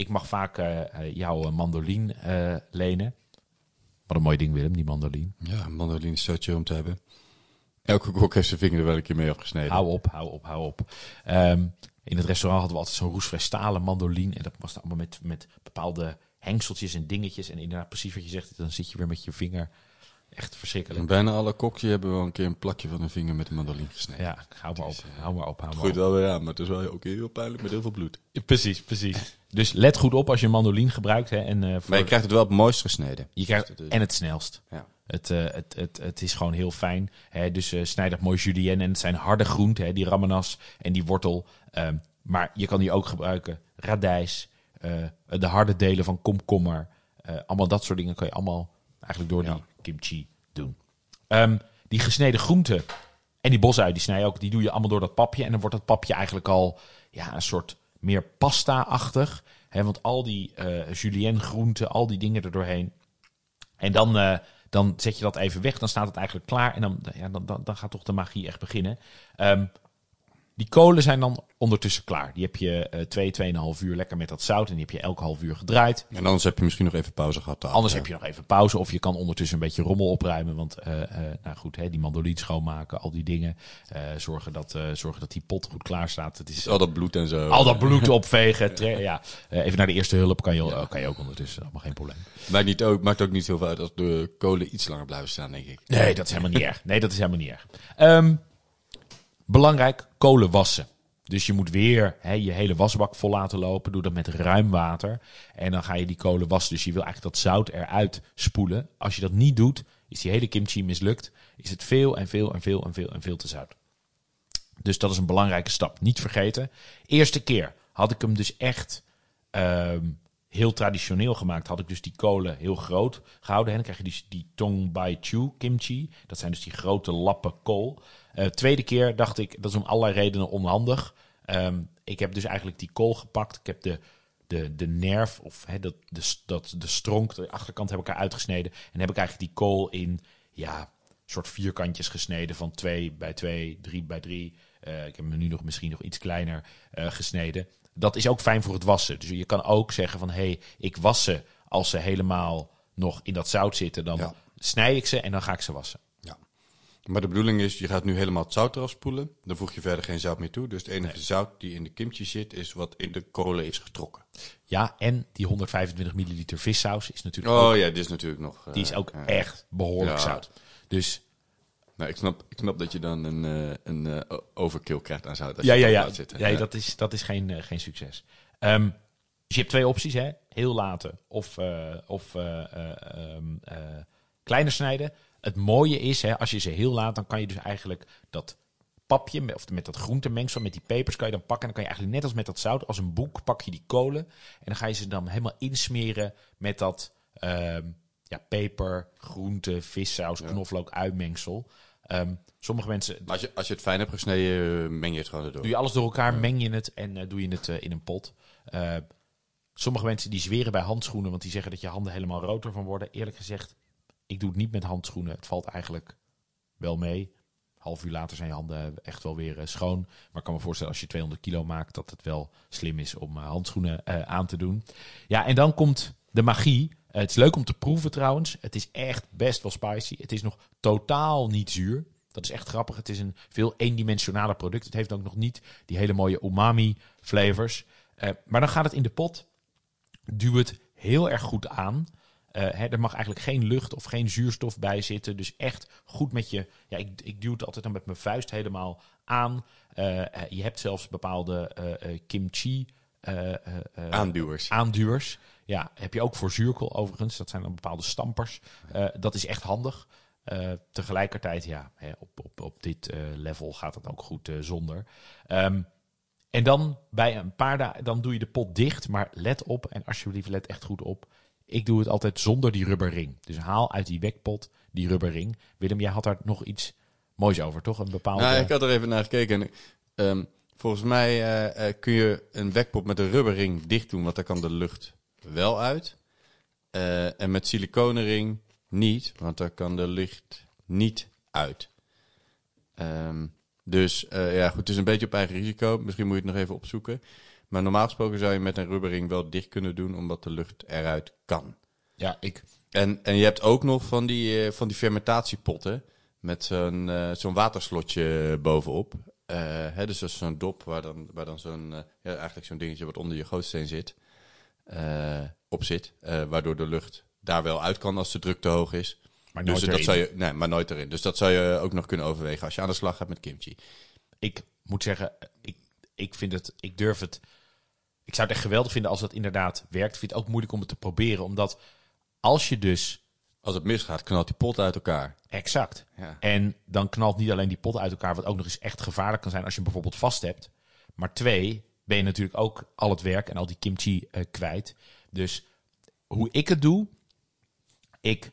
Ik mag vaak eh, eh, jouw eh, mandolin eh, lenen. Wat een mooi ding, Willem, die mandolin. Ja, een mandoline is zo chill om te hebben. Elke kok heeft zijn vinger er wel een keer mee afgesneden. Hou op, hou op, hou op. Ehm, in het restaurant hadden we altijd zo'n roestvrij stalen mandolin. En dat was dan allemaal met, met bepaalde hengseltjes en dingetjes. En inderdaad, precies wat je zegt, dan zit je weer met je vinger. Echt verschrikkelijk. En bijna alle kokjes hebben wel een keer een plakje van een vinger met een mandoline gesneden. Ja, hou maar op, hou maar op, hou maar op. wel weer aan, maar het is wel ook heel pijnlijk met heel veel bloed. Precies, precies. Dus let goed op als je een mandolin gebruikt. Hè, en, eh, voor, Maar je krijgt het wel het mooist gesneden. je krijgt- Dus en het snelst. Ja. Het, eh, het, het, het is gewoon heel fijn. Hè? Dus eh snijd dat mooi julienne. En het zijn harde groenten, hè? die ramenas en die wortel. Ehm, maar je kan die ook gebruiken. Radijs, eh, de harde delen van komkommer. eh, allemaal dat soort dingen kan je allemaal eigenlijk door die kimchi doen. Ehm, die gesneden groenten en die bosui, die snij je ook. Die doe je allemaal door dat papje. En dan wordt dat papje eigenlijk al ja, een soort meer pasta-achtig. Hè? Want al die eh julienne groenten, al die dingen er doorheen. En dan, eh, dan zet je dat even weg. Dan staat het eigenlijk klaar. En dan, ja, dan, dan, dan gaat toch de magie echt beginnen. Ehm, Die kolen zijn dan ondertussen klaar. Die heb je eh twee, tweeënhalf uur lekker met dat zout. En die heb je elke half uur gedraaid. En anders heb je misschien nog even pauze gehad. daar. Anders Ja. heb je nog even pauze. Of je kan ondertussen een beetje rommel opruimen. Want, eh, eh, nou goed, hè, die mandolin schoonmaken, al die dingen. Zorgen, dat, zorgen dat die pot goed klaar staat. Het is Al dat bloed en zo. al dat bloed opvegen. ja. Even naar de eerste hulp kan je, kan je ook ondertussen. Allemaal geen probleem. Maakt, niet ook, maakt ook niet zoveel uit als de kolen iets langer blijven staan, denk ik. Nee, dat is helemaal niet erg. Nee, dat is helemaal niet erg. Ehm, belangrijk, kolen wassen. Dus je moet weer je hele wasbak vol laten lopen. Doe dat met ruim water. En dan ga je die kolen wassen. Dus je wil eigenlijk dat zout eruit spoelen. Als je dat niet doet, is die hele kimchi mislukt. Is het veel en veel en veel en veel en veel te zout. Dus dat is een belangrijke stap. Niet vergeten. Eerste keer had ik hem dus echt ehm, heel traditioneel gemaakt. Had ik dus die kolen heel groot gehouden. En dan krijg je dus die tong chu kimchi. Dat zijn dus die grote lappen kool. Eh, tweede keer dacht ik, dat is om allerlei redenen onhandig. Ehm, ik heb dus eigenlijk die kool gepakt. Ik heb de, de, de nerf, of dat, de, dat, de stronk, de achterkant heb ik eruit gesneden. En heb ik eigenlijk die kool in, ja, soort vierkantjes gesneden van 2 bij 2, 3 bij 3. Eh, ik heb hem nu nog misschien nog iets kleiner eh, gesneden. Dat is ook fijn voor het wassen. Dus je kan ook zeggen van hé, hey, ik was ze als ze helemaal nog in dat zout zitten. Dan Ja. snij ik ze en dan ga ik ze wassen. Ja. Maar de bedoeling is, je gaat nu helemaal het zout eraf spoelen. Dan voeg je verder geen zout meer toe. Dus het enige zout die in de kimchi zit, is wat in de kolen is getrokken. Ja, en die 125 milliliter vissaus is natuurlijk Oh ook, ja, dit is natuurlijk nog... eh, die is ook ja. echt behoorlijk Ja. zout. Dus Nou, ik, snap, ik snap dat je dan een, eh, een eh, overkill krijgt aan zout. Als ja, je ja, ja. zitten. ja, dat is, dat is geen, eh, geen succes. Ehm, dus je hebt twee opties, hè? Heel laten of, of eh, eh, ehm, eh, kleiner snijden. Het mooie is, hè, als je ze heel laat, dan kan je dus eigenlijk dat papje, of met dat groentemengsel, met die pepers kan je dan pakken. En dan kan je eigenlijk net als met dat zout, als een boek, pak je die kolen. En dan ga je ze dan helemaal insmeren met dat ehm, ja, peper, groente, vissaus, knoflook, uitmengsel. Ehm, sommige mensen als je, als je het fijn hebt gesneden, eh, meng je het gewoon erdoor. Doe je alles door elkaar, meng je het en eh, doe je het eh, in een pot. Eh, sommige mensen die zweren bij handschoenen, want die zeggen dat je handen helemaal rood ervan worden. Eerlijk gezegd, ik doe het niet met handschoenen. Het valt eigenlijk wel mee. Half uur later zijn je handen echt wel weer schoon. Maar ik kan me voorstellen als je 200 kilo maakt, dat het wel slim is om handschoenen aan te doen. Ja, en dan komt de magie. Eh, het is leuk om te proeven trouwens. Het is echt best wel spicy. Het is nog totaal niet zuur. Dat is echt grappig. Het is een veel eendimensionale product. Het heeft ook nog niet die hele mooie umami flavors. Eh, maar dan gaat het in de pot. Duw het heel erg goed aan. Eh, hè, er mag eigenlijk geen lucht of geen zuurstof bij zitten. Dus echt goed met je. Ja, ik, ik duw het altijd dan met mijn vuist helemaal aan. Je hebt zelfs bepaalde eh, eh, kimchi. eh, eh, eh, Aanduwers. aanduwers. Ja, heb je ook voor zuurkool overigens. Dat zijn dan bepaalde stampers. Eh, dat is echt handig. Eh, tegelijkertijd, ja, hè, op, op, op dit eh, level gaat het ook goed zonder. Ehm, en dan bij een paar dagen, dan doe je de pot dicht. Maar let op, en alsjeblieft let echt goed op. Ik doe het altijd zonder die rubberring. Dus haal uit die wekpot die rubberring. Willem, jij had daar nog iets moois over, toch? Een bepaalde... Nou, ik had er even naar gekeken. En, ehm, volgens mij kun je een wekpop met een rubberring dicht doen, want dan kan de lucht wel uit. Eh, en met siliconenring niet, want daar kan de lucht niet uit. Ehm, dus eh, ja, goed, het is een beetje op eigen risico. Misschien moet je het nog even opzoeken. Maar normaal gesproken zou je met een rubberring wel dicht kunnen doen, omdat de lucht eruit kan. Ja, ik... En, en je hebt ook nog van die, eh, van die fermentatiepotten met zo'n zo'n waterslotje bovenop. Hè, dus dat is zo'n dop waar dan, waar dan zo'n, ja, eigenlijk zo'n dingetje wat onder je gootsteen zit, op zit. eh, waardoor de lucht daar wel uit kan als de druk te hoog is. Maar Dus nooit dat erin. zou je, nee, maar nooit erin. Dus dat zou je ook nog kunnen overwegen als je aan de slag gaat met kimchi. ik moet zeggen, ik, ik vind het, ik durf het. Ik zou het echt geweldig vinden als dat inderdaad werkt. Ik vind het ook moeilijk om het te proberen, omdat als je dus Als het misgaat, knalt die pot uit elkaar. exact. Ja. En dan knalt niet alleen die pot uit elkaar, wat ook nog eens echt gevaarlijk kan zijn als je hem bijvoorbeeld vast hebt. Maar twee, ben je natuurlijk ook al het werk en al die kimchi eh, kwijt. Dus hoe ik het doe, ik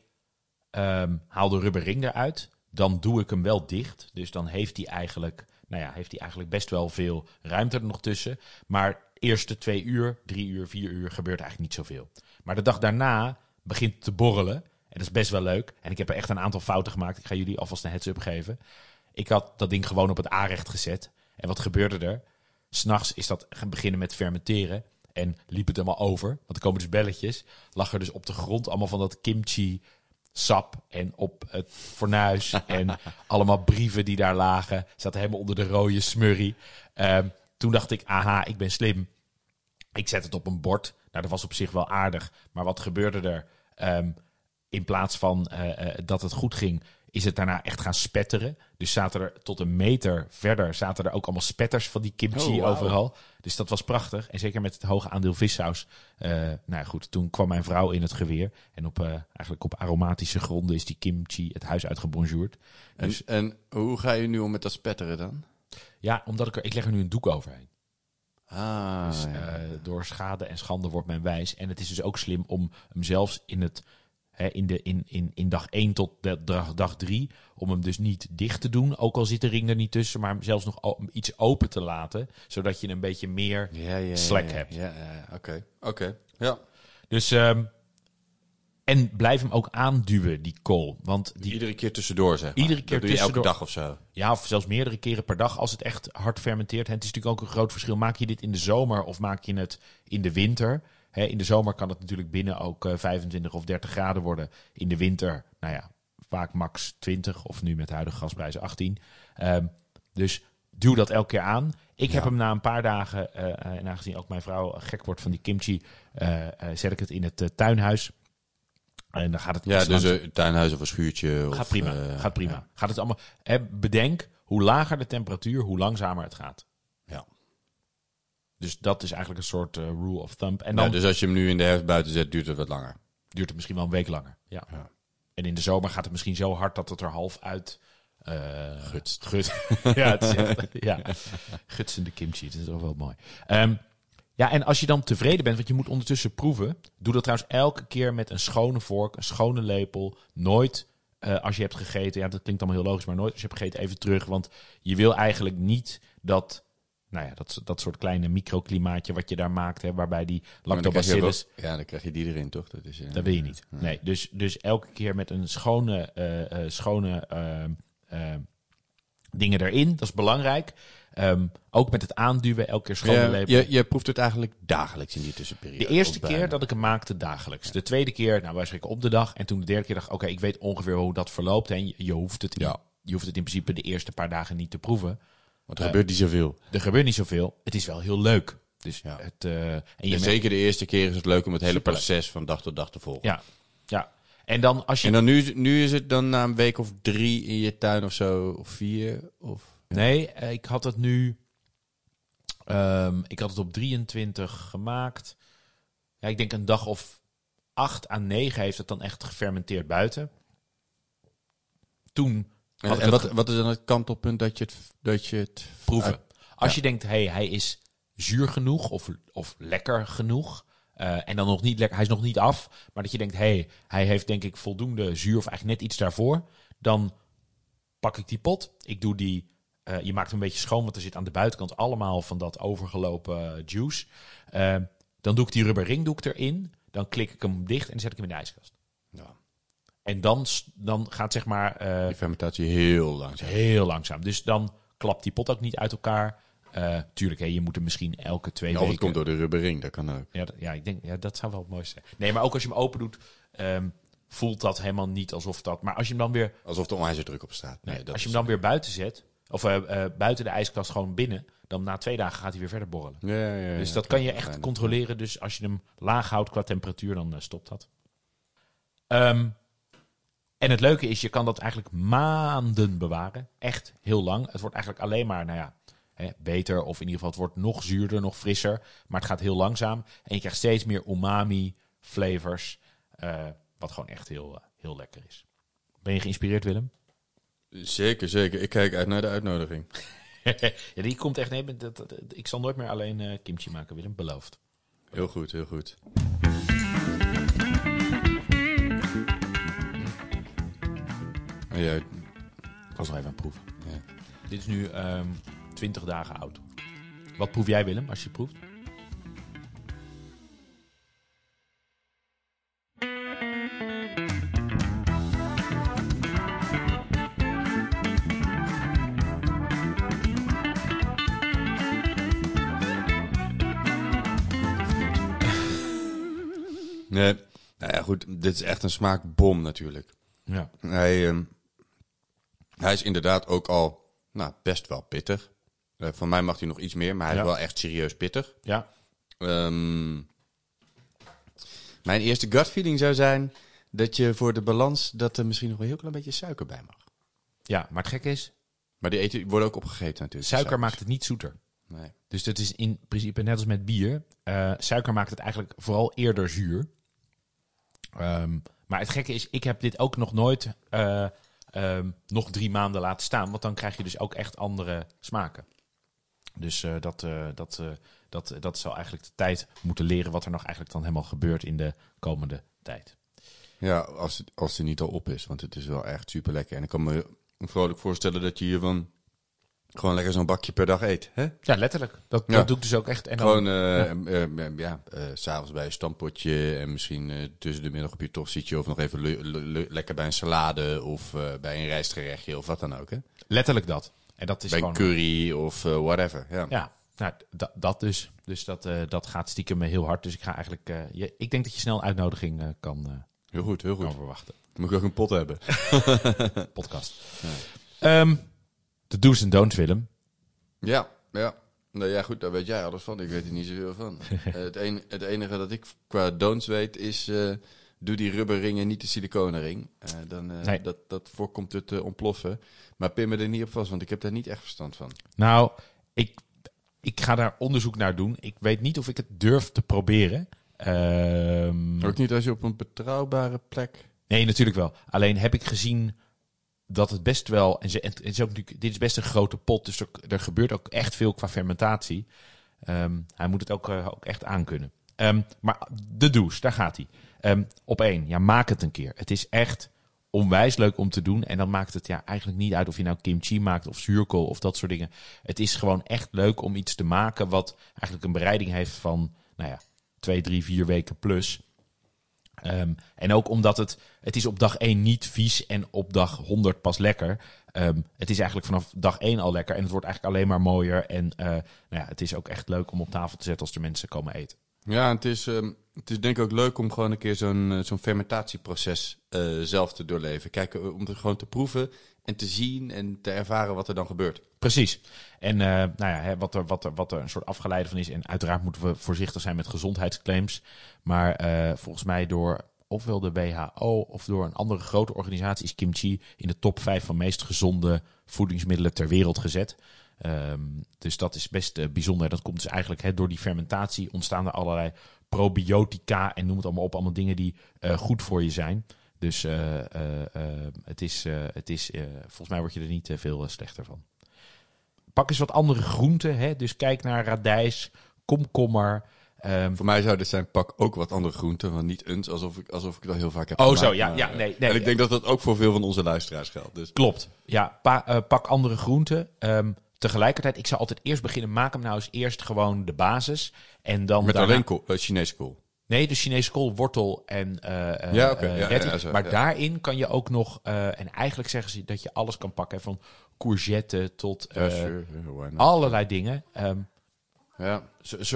ehm, haal de rubberring eruit. Dan doe ik hem wel dicht. Dus dan heeft hij eigenlijk, nou ja, heeft hij eigenlijk best wel veel ruimte er nog tussen. Maar eerste twee uur, drie uur, vier uur gebeurt eigenlijk niet zoveel. Maar de dag daarna begint te borrelen. En dat is best wel leuk. En ik heb er echt een aantal fouten gemaakt. Ik ga jullie alvast een heads-up geven. Ik had dat ding gewoon op het aanrecht gezet. En wat gebeurde er? S'nachts is dat gaan beginnen met fermenteren. En liep het helemaal over. Want er komen dus belletjes. Lag er dus op de grond allemaal van dat kimchi sap. En op het fornuis. en allemaal brieven die daar lagen. Zaten helemaal onder de rode smurrie. Ehm, toen dacht ik, aha, ik ben slim. Ik zet het op een bord. Nou, dat was op zich wel aardig. Maar wat gebeurde er? Ehm, in plaats van eh, eh, dat het goed ging, is het daarna echt gaan spetteren. Dus zaten er tot een meter verder zaten er ook allemaal spetters van die kimchi Oh, overal. Dus dat was prachtig. En zeker met het hoge aandeel vissaus. Eh, nou ja, goed, toen kwam mijn vrouw in het geweer. En op, eh, eigenlijk op aromatische gronden is die kimchi het huis uitgebonjourd. En, Dus en hoe ga je nu om met dat spetteren dan? ja, omdat ik er, ik leg er nu een doek overheen. Ah, Dus ja. eh, door schade en schande wordt men wijs. En het is dus ook slim om hem zelfs in, het, hè, in, de, in, in, in dag 1 tot de, dag, dag 3... om hem dus niet dicht te doen, ook al zit de ring er niet tussen... maar hem zelfs nog iets open te laten... zodat je een beetje meer... ja, ja, slack ja, hebt. Ja, oké. Oké, ja. Dus... ehm, en blijf hem ook aanduwen, die kool. Want die, Iedere keer tussendoor, zeg maar. Iedere keer doe je elke dag of zo. Ja, of zelfs meerdere keren per dag als het echt hard fermenteert. En het is natuurlijk ook een groot verschil. Maak je dit in de zomer of maak je het in de winter? In de zomer kan het natuurlijk binnen ook eh, 25 of 30 graden worden. In de winter, nou ja, vaak max 20 of nu met de huidige gasprijzen 18. Ehm, dus duw dat elke keer aan. Ik heb hem na een paar dagen, eh, eh, en aangezien ook mijn vrouw gek wordt van die kimchi, eh, eh, zet ik het in het eh, tuinhuis. En dan gaat het Ja, dus een tuinhuis of een schuurtje. Of, Gaat prima. eh, gaat prima. ja. Gaat het allemaal. Hè, bedenk, hoe lager de temperatuur, hoe langzamer het gaat. Dus dat is eigenlijk een soort eh, rule of thumb. En dan Ja, dus als je hem nu in de herfst buiten zet, duurt het wat langer. duurt het misschien wel een week langer. Ja. Ja. En in de zomer gaat het misschien zo hard dat het er half uit eh Gutst. gut. ja, het is echt, ja, gutsende kimchi. Dat is toch wel mooi. Ehm, ja, en als je dan tevreden bent, want je moet ondertussen proeven. Doe dat trouwens elke keer met een schone vork, een schone lepel. Nooit eh, als je hebt gegeten, ja, dat klinkt allemaal heel logisch, maar nooit als je hebt gegeten even terug. Want je wil eigenlijk niet dat, nou ja, dat, dat soort kleine microklimaatje wat je daar maakt, hè, waarbij die lactobacillus... wel- Ja, dan krijg je die erin, toch? Dat, is, eh, Dat wil je niet. Nee, dus, dus elke keer met een schone, eh, eh, schone ehm, ehm, dingen erin. Dat is belangrijk. Ehm, ook met het aanduwen, elke keer schone Ja, je, je proeft het eigenlijk dagelijks in die tussenperiode. De eerste keer dat ik hem maakte dagelijks. De tweede keer, nou wij spreken op de dag. En toen de derde keer dacht ik, oké, ik weet ongeveer hoe dat verloopt. En je, je, hoeft het in, Ja. je hoeft het in principe de eerste paar dagen niet te proeven. Want er gebeurt niet zoveel. Er gebeurt niet zoveel. Het is wel heel leuk. Dus Ja. het, eh, en je En zeker de eerste keer is het leuk om het hele proces van dag tot dag te volgen. ja, ja. En dan als je En dan nu, nu is het dan na een week of drie in je tuin of zo, of vier? Of... Nee, eh, ik had het nu. ehm, ik had het op 23 gemaakt. Ja, ik denk een dag of 8 à 9 heeft het dan echt gefermenteerd buiten. Toen En, wat, wat is dan het kantelpunt dat je het, dat je het proeven. Als je denkt, hey, hij is zuur genoeg of, of lekker genoeg. eh, en dan nog niet lekker, hij is nog niet af. Maar dat je denkt, hey, hij heeft denk ik voldoende zuur of eigenlijk net iets daarvoor. Dan pak ik die pot. Ik doe die, eh, je maakt hem een beetje schoon, want er zit aan de buitenkant allemaal van dat overgelopen juice. Eh, dan doe ik die rubber ringdoek erin. Dan klik ik hem dicht en dan zet ik hem in de ijskast. Ja. En dan, dan gaat zeg maar eh, Die fermentatie heel langzaam. Heel langzaam. Dus dan klapt die pot ook niet uit elkaar. Eh, tuurlijk, hè, je moet hem misschien elke twee Of het weken... komt door de rubbering, dat kan ook. Ja, ja, ik denk, ja, dat zou wel het mooiste zijn. Nee, maar ook als je hem open doet, ehm, voelt dat helemaal niet alsof dat... Maar als je hem dan weer, Alsof er onwijs druk op staat. Nee, nee, dat als je hem dan weer buiten zet, of eh, buiten de ijskast gewoon binnen, dan na twee dagen gaat hij weer verder borrelen. Ja, ja, ja, Dus ja. dat kan je echt controleren. Dus als je hem laag houdt qua temperatuur, dan stopt dat. Ehm, en het leuke is, je kan dat eigenlijk maanden bewaren. Echt heel lang. Het wordt eigenlijk alleen maar, nou ja, hè, beter. Of in ieder geval, het wordt nog zuurder, nog frisser. Maar het gaat heel langzaam. En je krijgt steeds meer umami flavors. eh, wat gewoon echt heel, eh, heel lekker is. Ben je geïnspireerd, Willem? Zeker, zeker. Ik kijk uit naar de uitnodiging. ja, die komt echt... Nee, dat, dat- dat- ik zal nooit meer alleen eh, kimchi maken, Willem. Beloofd. Heel goed, heel goed. Ja, eh, ik was nog even proeven. Ja. Dit is nu ehm, um, 20 dagen oud. Wat proef jij, Willem, als je proeft? Nee, nou ja, goed. Dit is echt een smaakbom natuurlijk. Ja. Hij, um, hij is inderdaad ook al nou, best wel pittig. Eh, van mij mag hij nog iets meer, maar hij Ja. is wel echt serieus pittig. Ja. Ehm, mijn eerste gut feeling zou zijn dat je voor de balans dat er misschien nog een heel klein beetje suiker bij mag. ja, maar het gekke is, Maar die eten worden ook opgegeten natuurlijk. suiker maakt het niet zoeter. Nee. Dus dat is in principe net als met bier. Eh, suiker maakt het eigenlijk vooral eerder zuur. Ehm, maar het gekke is, ik heb dit ook nog nooit eh, ehm, nog drie maanden laten staan. Want dan krijg je dus ook echt andere smaken. Dus eh, dat, eh, dat, dat, dat zal eigenlijk de tijd moeten leren wat er nog eigenlijk dan helemaal gebeurt in de komende tijd. Ja, als als het niet al op is, want het is wel echt super lekker. En ik kan me vrolijk voorstellen dat je hiervan gewoon lekker zo'n bakje per dag eet. Hè? Ja, letterlijk. Dat, Ja. dat doe ik dus ook echt. En dan, Gewoon, eh, eh, eh, ja, eh, s'avonds bij een stampotje en misschien tussen de middag op je tostietje of nog even le- le- le- lekker bij een salade of bij een rijstgerechtje of wat dan ook. Hè? letterlijk dat. En dat is Bij gewoon... curry of whatever. Ja. Ja, nou, da- dat dus. Dus dat, dat gaat stiekem heel hard. Dus ik ga eigenlijk. je, ik denk dat je snel een uitnodiging kan, Heel goed, heel kan goed. verwachten. Moet ik ook een pot hebben? Podcast. Ehm, de do's en don'ts, Willem. Ja, ja. Nou ja, goed, daar weet jij alles van. Ik weet er niet zoveel van. Het, een, het enige dat ik qua don'ts weet is... eh, doe die rubberringen niet de siliconenring. Eh dan, eh, Nee. dat, dat voorkomt het te ontploffen. Maar pin me er niet op vast, want ik heb daar niet echt verstand van. Nou, ik, ik ga daar onderzoek naar doen. Ik weet niet of ik het durf te proberen. Ehm, Ook niet als je op een betrouwbare plek... nee, natuurlijk wel. Alleen heb ik gezien dat het best wel. En, ze, en het is ook dit is best een grote pot. Dus er, gebeurt ook echt veel qua fermentatie. Ehm, hij moet het ook, eh, ook echt aankunnen. Ehm, maar de douche, daar gaat hij. Ehm, op één, ja, maak het een keer. Het is echt onwijs leuk om te doen. En dan maakt het ja, eigenlijk niet uit of je nou kimchi maakt of zuurkool of dat soort dingen. Het is gewoon echt leuk om iets te maken wat eigenlijk een bereiding heeft van, nou ja, twee, drie, vier weken plus. Ehm, en ook omdat het, het is op dag 1 niet vies en op dag 100 pas lekker. Ehm, het is eigenlijk vanaf dag 1 al lekker en het wordt eigenlijk alleen maar mooier. En eh, nou ja, het is ook echt leuk om op tafel te zetten als er mensen komen eten. Ja, het is, ehm, het is denk ik ook leuk om gewoon een keer zo'n eh, zo'n fermentatieproces eh, zelf te doorleven. Kijken, om het gewoon te proeven en te zien en te ervaren wat er dan gebeurt. Precies. En eh, nou ja, hè, wat, er, wat, er, wat er een soort afgeleide van is. En uiteraard moeten we voorzichtig zijn met gezondheidsclaims. Maar eh, volgens mij door ofwel de WHO of door een andere grote organisatie is kimchi in de top 5 van meest gezonde voedingsmiddelen ter wereld gezet. Ehm, dus dat is best eh, bijzonder. Dat komt dus eigenlijk door die fermentatie ontstaan er allerlei probiotica en noem het allemaal op. Allemaal dingen die eh, goed voor je zijn. Dus eh, eh, het is, het is volgens mij word je er niet veel slechter van. Pak eens wat andere groenten. Hè? Dus kijk naar radijs, komkommer. ehm, Voor mij zou dit zijn, pak ook wat andere groenten, want niet eens, alsof ik, alsof ik dat heel vaak heb Oh, gemaakt, zo, ja, maar, ja, nee, nee. en ik denk dat dat ook voor veel van onze luisteraars geldt. Dus. Klopt. Ja, pa- pak andere groenten. Ehm, tegelijkertijd, ik zou altijd eerst beginnen. Maak hem nou eens eerst gewoon de basis. En dan Met daarna- alleen kool, eh, Chinese kool. Nee, de Chinese kool, wortel en eh, Ja, oké. Ja, retty. ja, zo, maar daarin kan je ook nog... en eigenlijk zeggen ze dat je alles kan pakken. Van courgette tot Ja, sure, allerlei dingen. Ehm, Ja.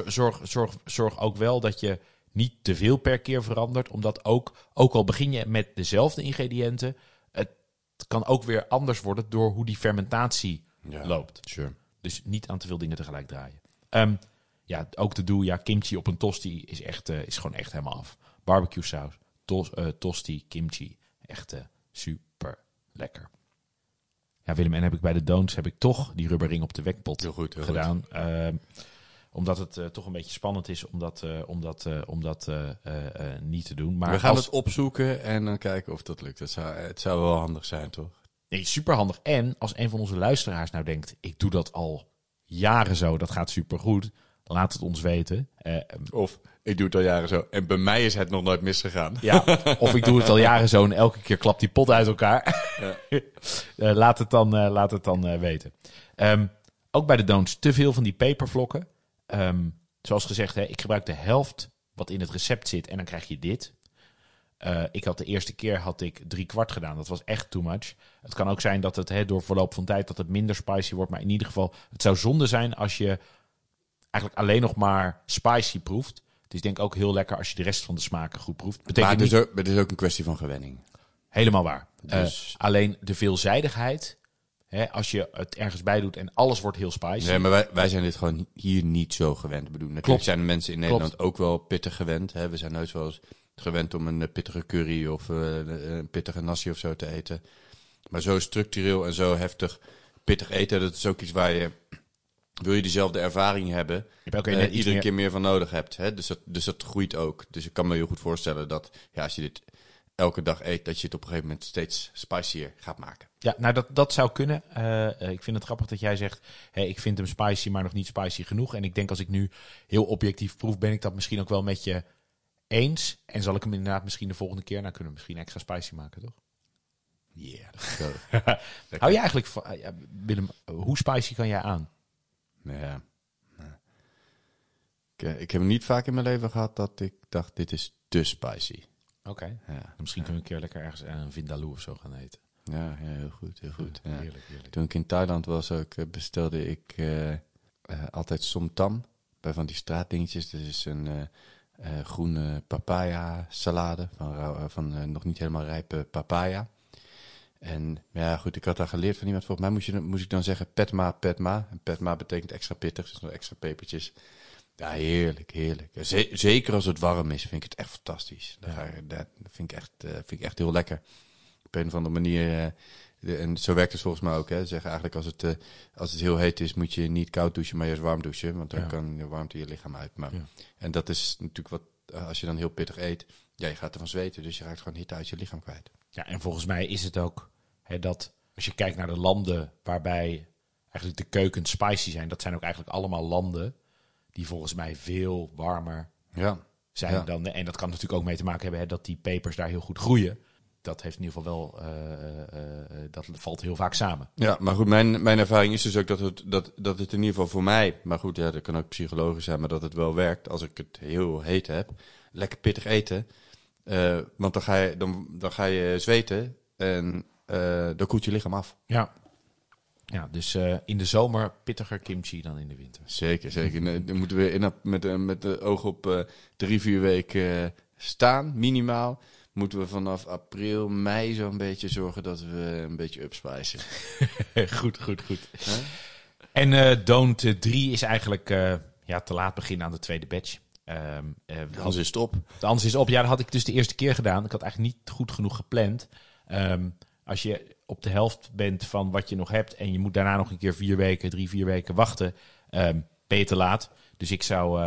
zorg, zorg, zorg ook wel dat je niet te veel per keer verandert. Omdat ook, ook al begin je met dezelfde ingrediënten... het kan ook weer anders worden door hoe die fermentatie Ja. loopt. Sure. Dus niet aan te veel dingen tegelijk draaien. Ehm, ja, ook te doen. Ja, kimchi op een tosti is, echt, eh, is gewoon echt helemaal af. Barbecue saus, tos, eh, tosti, kimchi. Echt eh, super lekker. Ja, Willem, en heb ik bij de don'ts heb ik toch die rubberring op de wekpot Heel goed, heel gedaan. Ehm, omdat het toch een beetje spannend is om dat, om dat, om dat niet te doen. Maar We gaan als- het opzoeken en dan kijken of dat lukt. Het zou, het zou wel handig zijn, toch? Nee, super handig. En als een van onze luisteraars nou denkt, ik doe dat al jaren zo, dat gaat super goed. Laat het ons weten. Eh, Of ik doe het al jaren zo en bij mij is het nog nooit misgegaan. ja, of ik doe het al jaren zo en elke keer klapt die pot uit elkaar. Eh, laat het dan, eh, laat het dan weten. Ehm, ook bij de don'ts te veel van die pepervlokken. Ehm, zoals gezegd, hè, ik gebruik de helft wat in het recept zit en dan krijg je dit. Eh, ik had de eerste keer had ik drie kwart gedaan. Dat was echt too much. Het kan ook zijn dat het hè, door verloop van tijd dat het minder spicy wordt. Maar in ieder geval, het zou zonde zijn als je eigenlijk alleen nog maar spicy proeft. Het is denk ik ook heel lekker als je de rest van de smaken goed proeft. Maar Betekent het is, niet ook, het is ook een kwestie van gewenning. helemaal waar. Dus- Eh, alleen de veelzijdigheid, als je het ergens bij doet en alles wordt heel spicy. Nee, maar wij, wij zijn dit gewoon hier niet zo gewend. Ik bedoel, natuurlijk Klopt. zijn de mensen in Klopt. Nederland ook wel pittig gewend. Hè? We zijn nooit eens gewend om een eh, pittige curry of eh, een pittige nasi of zo te eten. Maar zo structureel en zo heftig pittig eten, dat is ook iets waar je... Wil je diezelfde ervaring hebben, Je hebt ook eh, iedere meer- keer meer van nodig hebt. Hè? Dus, dat, dus dat groeit ook. Dus ik kan me heel goed voorstellen dat ja, als je dit elke dag eet, dat je het op een gegeven moment steeds spicier gaat maken. Ja, nou dat, dat zou kunnen. Ik vind het grappig dat jij zegt, hey, ik vind hem spicy, maar nog niet spicy genoeg. En ik denk als ik nu heel objectief proef, ben ik dat misschien ook wel met je eens. En zal ik hem inderdaad misschien de volgende keer, nou kunnen we misschien extra spicy maken, toch? Yeah. Hou je eigenlijk van, eh, ja, Willem, hoe spicy kan jij aan? Ja. Ik, eh, ik heb niet vaak in mijn leven gehad dat ik dacht, dit is te spicy. Oké. Ja, Misschien kunnen we een keer lekker ergens aan een vindaloo of zo gaan eten. ja, ja heel goed, heel goed. Ja. Heerlijk, heerlijk. Toen ik in Thailand was, ook, eh, bestelde ik eh, eh, altijd somtam. Bij van die straatdingetjes. Dat is een eh, eh, groene papaya salade. Van, eh, van eh, nog niet helemaal rijpe papaya. En ja, goed, ik had daar geleerd van iemand. Volgens mij moest, je, moest ik dan zeggen petma, petma. En petma betekent extra pittig, dus nog extra pepertjes. Ja, heerlijk, heerlijk. Ze- zeker als het warm is, vind ik het echt fantastisch. Je- dat vind, ik echt, vind ik echt heel lekker. Op een of andere manier. De- en zo werkt het volgens mij ook. Hè. Ze Zeggen eigenlijk als het, eh, als het heel heet is, moet je niet koud douchen, maar juist warm douchen. Want dan Ja. kan de warmte je lichaam uit. Maar, Ja. En dat is natuurlijk wat, eh, als je dan heel pittig eet, ja, je gaat ervan zweten. Dus je raakt gewoon hitte uit je lichaam kwijt. Ja, en volgens mij is het ook hè, dat als je kijkt naar de landen waarbij eigenlijk de keukens spicy zijn, dat zijn ook eigenlijk allemaal landen die volgens mij veel warmer Ja. zijn Ja. dan. En dat kan natuurlijk ook mee te maken hebben hè, dat die pepers daar heel goed groeien. Dat heeft in ieder geval wel, eh, eh, eh, dat valt heel vaak samen. Ja, maar goed, mijn, mijn ervaring is dus ook dat het, dat, dat het in ieder geval voor mij, maar goed, ja, dat kan ook psychologisch zijn, maar dat het wel werkt als ik het heel heet heb. Lekker pittig eten. Want dan ga, je, dan, dan ga je zweten en dan koelt je lichaam af. Ja, ja dus in de zomer pittiger kimchi dan in de winter. Zeker, zeker. Nee, Dan moeten we in, met, met de oog op drie, vier weken staan, minimaal. Moeten we vanaf april, mei zo'n beetje zorgen dat we een beetje upspicen. goed, goed, goed. En eh Don't 3 is eigenlijk eh, ja, te laat beginnen aan de tweede batch. Ehm, eh, Anders is het op. De anders is op. Ja, dat had ik dus de eerste keer gedaan. Ik had eigenlijk niet goed genoeg gepland. Ehm, als je op de helft bent van wat je nog hebt en je moet daarna nog een keer vier weken, drie, vier weken wachten, ehm, ben je te laat. Dus ik zou,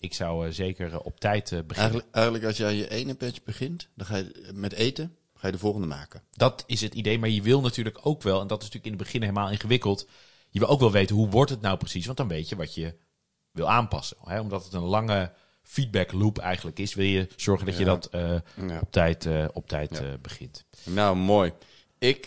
ik zou eh, zeker eh, op tijd eh, beginnen. Eigenlijk, eigenlijk als je aan je ene patch begint, dan ga je met eten, ga je de volgende maken. Dat is het idee. Maar je wil natuurlijk ook wel, en dat is natuurlijk in het begin helemaal ingewikkeld. Je wil ook wel weten hoe wordt het nou precies, want dan weet je wat je wil aanpassen. Hè? Omdat het een lange feedback loop eigenlijk is, wil je zorgen dat je Ja. dat Ja. op tijd, op tijd Ja. begint. Nou, mooi. Ik,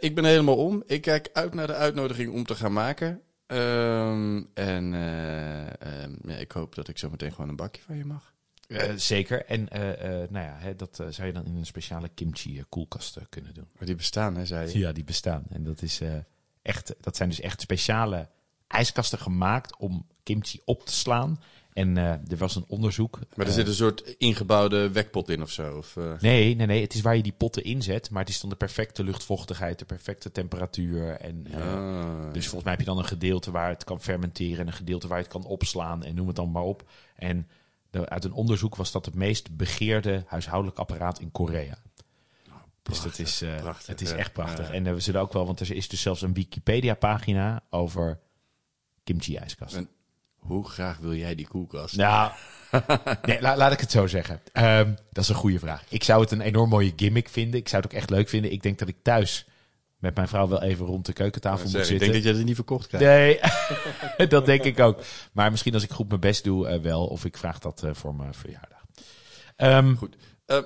ik ben helemaal om. Ik kijk uit naar de uitnodiging om te gaan maken. Ehm, en eh, ehm, ja, ik hoop dat ik zo meteen gewoon een bakje van je mag. Eh, zeker. En eh, nou ja, hè, dat zou je dan in een speciale kimchi koelkast eh, kunnen doen. Maar die bestaan, hè, zei je? Ja, die bestaan. En dat, is, echt, dat zijn dus echt speciale ijskasten gemaakt om kimchi op te slaan. En eh, er was een onderzoek. Maar er eh, zit een soort ingebouwde wekpot in of zo? Of, eh, Nee, nee, nee. Het is waar je die potten inzet. Maar het is dan de perfecte luchtvochtigheid, de perfecte temperatuur. En, ah. Dus volgens mij heb je dan een gedeelte waar het kan fermenteren en een gedeelte waar je het kan opslaan en noem het dan maar op. En de- uit een onderzoek was dat het meest begeerde huishoudelijk apparaat in Korea. dus dat is, prachtig, het is echt prachtig. Ja. En we zullen ook wel, want er is dus zelfs een Wikipedia-pagina over kimchi-ijskasten. Hoe graag wil jij die koelkast? Nou, nee, la- laat ik het zo zeggen. Ehm, dat is een goede vraag. Ik zou het een enorm mooie gimmick vinden. Ik zou het ook echt leuk vinden. Ik denk dat ik thuis met mijn vrouw wel even rond de keukentafel moet Zeg, ik zitten. denk dat jij het niet verkocht krijgt. Nee, dat denk ik ook. Maar misschien als ik goed mijn best doe, eh, wel. Of ik vraag dat eh, voor mijn verjaardag. Ehm, Goed. Eh,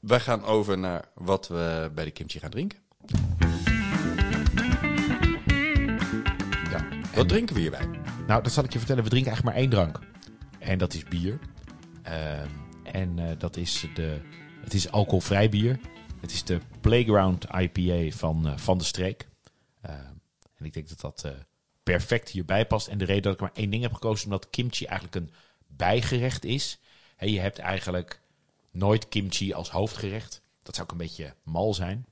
wij gaan over naar wat we bij de kimchi gaan drinken. ja. Wat drinken we hierbij? Nou, dat zal ik je vertellen. We drinken eigenlijk maar één drank. En dat is bier. Ehm, en eh, dat is de... Het is alcoholvrij bier. Het is de Playground IPA van, eh, van de streek. Ehm, en ik denk dat dat eh, perfect hierbij past. En de reden dat ik maar één ding heb gekozen... is omdat kimchi eigenlijk een bijgerecht is. Hè, je hebt eigenlijk nooit kimchi als hoofdgerecht. Dat zou ook een beetje mal zijn.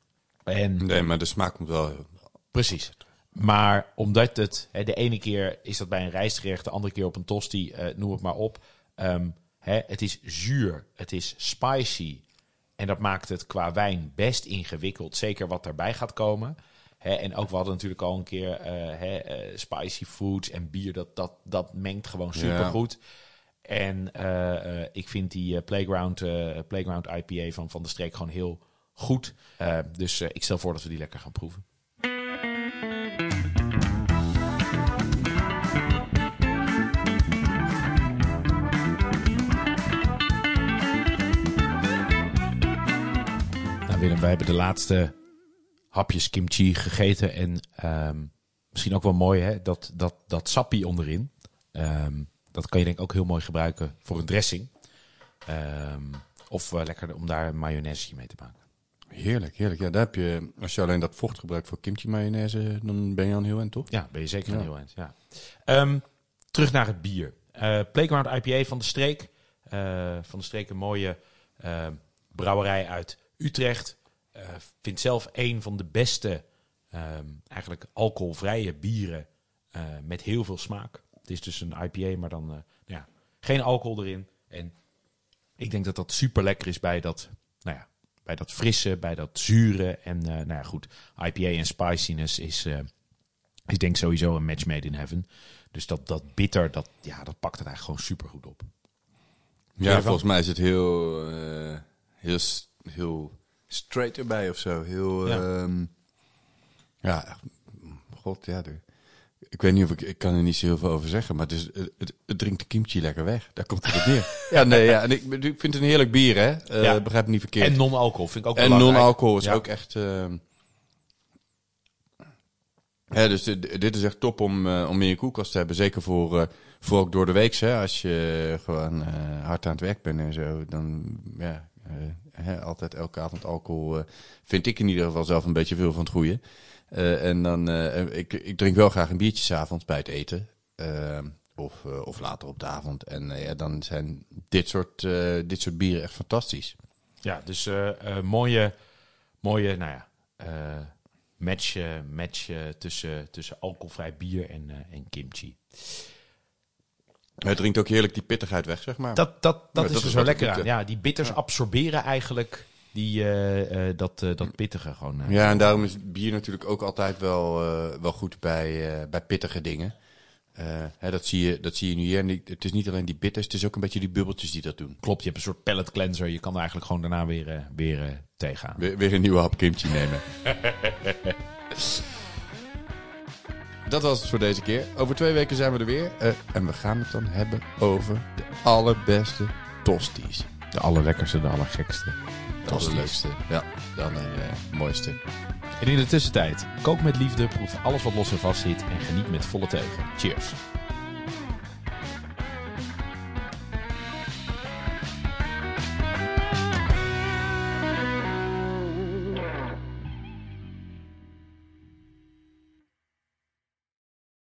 En Nee, maar de smaak moet wel... Precies. Maar omdat het, hè, de ene keer is dat bij een rijstgerecht, de andere keer op een tosti, eh, noem het maar op. Ehm, hè, het is zuur, het is spicy. En dat maakt het qua wijn best ingewikkeld. Zeker wat erbij gaat komen. Hè, en ook, we hadden natuurlijk al een keer eh, hè, eh, spicy foods en bier. Dat, dat, dat mengt gewoon supergoed. En eh, eh, ik vind die Playground, Playground IPA van, van de streek gewoon heel goed. Dus ik stel voor dat we die lekker gaan proeven. Willem, wij hebben de laatste hapjes kimchi gegeten. En ehm, misschien ook wel mooi, hè? Dat, dat, dat sappie onderin. Ehm, dat kan je denk ik ook heel mooi gebruiken voor een dressing. Ehm, of lekker om daar een mayonaise mee te maken. Heerlijk, heerlijk. Ja, daar heb je... Als je alleen dat vocht gebruikt voor kimchi mayonaise, dan ben je al heel eind, toch? Ja, ben je zeker Ja. heel eind. Ja. Terug naar het bier. Eh, Playground IPA van de streek. Eh, van de streek een mooie eh, brouwerij uit Utrecht. Eh vind zelf een van de beste ehm, eigenlijk alcoholvrije bieren eh, met heel veel smaak. Het is dus een IPA, maar dan eh, ja, geen alcohol erin. En ik denk dat dat super lekker is bij dat, nou ja, bij dat frisse, bij dat zure. En nou ja, goed, IPA en spiciness is, ik denk sowieso een match made in heaven. Dus dat, dat bitter, dat, ja, dat pakt het eigenlijk gewoon super goed op. Ja, volgens mij is het heel, eh, heel, heel straight erbij of zo. Heel, Ja. ja, ja echt, god, ja. De, ik weet niet of ik, ik kan er niet zo heel veel over zeggen, maar het, is, het, het, het drinkt de kimchi lekker weg. Daar komt het op neer. ja, nee, ja. En ik, ik vind het een heerlijk bier, hè. Ja. Begrijp me niet verkeerd. En non-alcohol vind ik ook En non-alcohol is Ja. ook echt. ehm, hè, dus dit, dit is echt top om, eh, om in je koelkast te hebben. Zeker voor, eh, voor ook door de week. Hè, als je gewoon hard aan het werk bent en zo. Dan ja, hè, altijd elke avond alcohol. eh, vind ik in ieder geval zelf een beetje veel van het goede. Eh, en dan, eh, ik, ik drink wel graag een biertje 's avonds bij het eten. Of, eh, of later op de avond. En eh, ja, dan zijn dit soort, eh, dit soort bieren echt fantastisch. Ja, dus eh, eh, mooie, mooie, nou ja, eh, match, eh, match eh, tussen, tussen alcoholvrij bier en, eh, en kimchi. Het drinkt ook heerlijk die pittigheid weg, zeg maar. Dat, dat, dat Ja, is dat er is zo lekker aan. Ja, die bitters absorberen eigenlijk die, eh, eh, dat, eh, dat pittige gewoon. Ja, en daarom is bier natuurlijk ook altijd wel, eh, wel goed bij, eh, bij pittige dingen. Eh, hè, dat, zie je, dat zie je nu hier. En die- het is niet alleen die bitters, het is ook een beetje die bubbeltjes die dat doen. Klopt, je hebt een soort pallet cleanser. Je kan er eigenlijk gewoon daarna weer, weer tegenaan. Weer, weer een nieuwe hap kimchi nemen. dat was het voor deze keer. Over twee weken zijn we er weer. Eh, en we gaan het dan hebben over de allerbeste tosties. De allerlekkerste, de allergekste. De allerleukste. Ja, de allermooiste. En in de tussentijd, kook met liefde, proef alles wat los en vast zit en geniet met volle teugen. Cheers.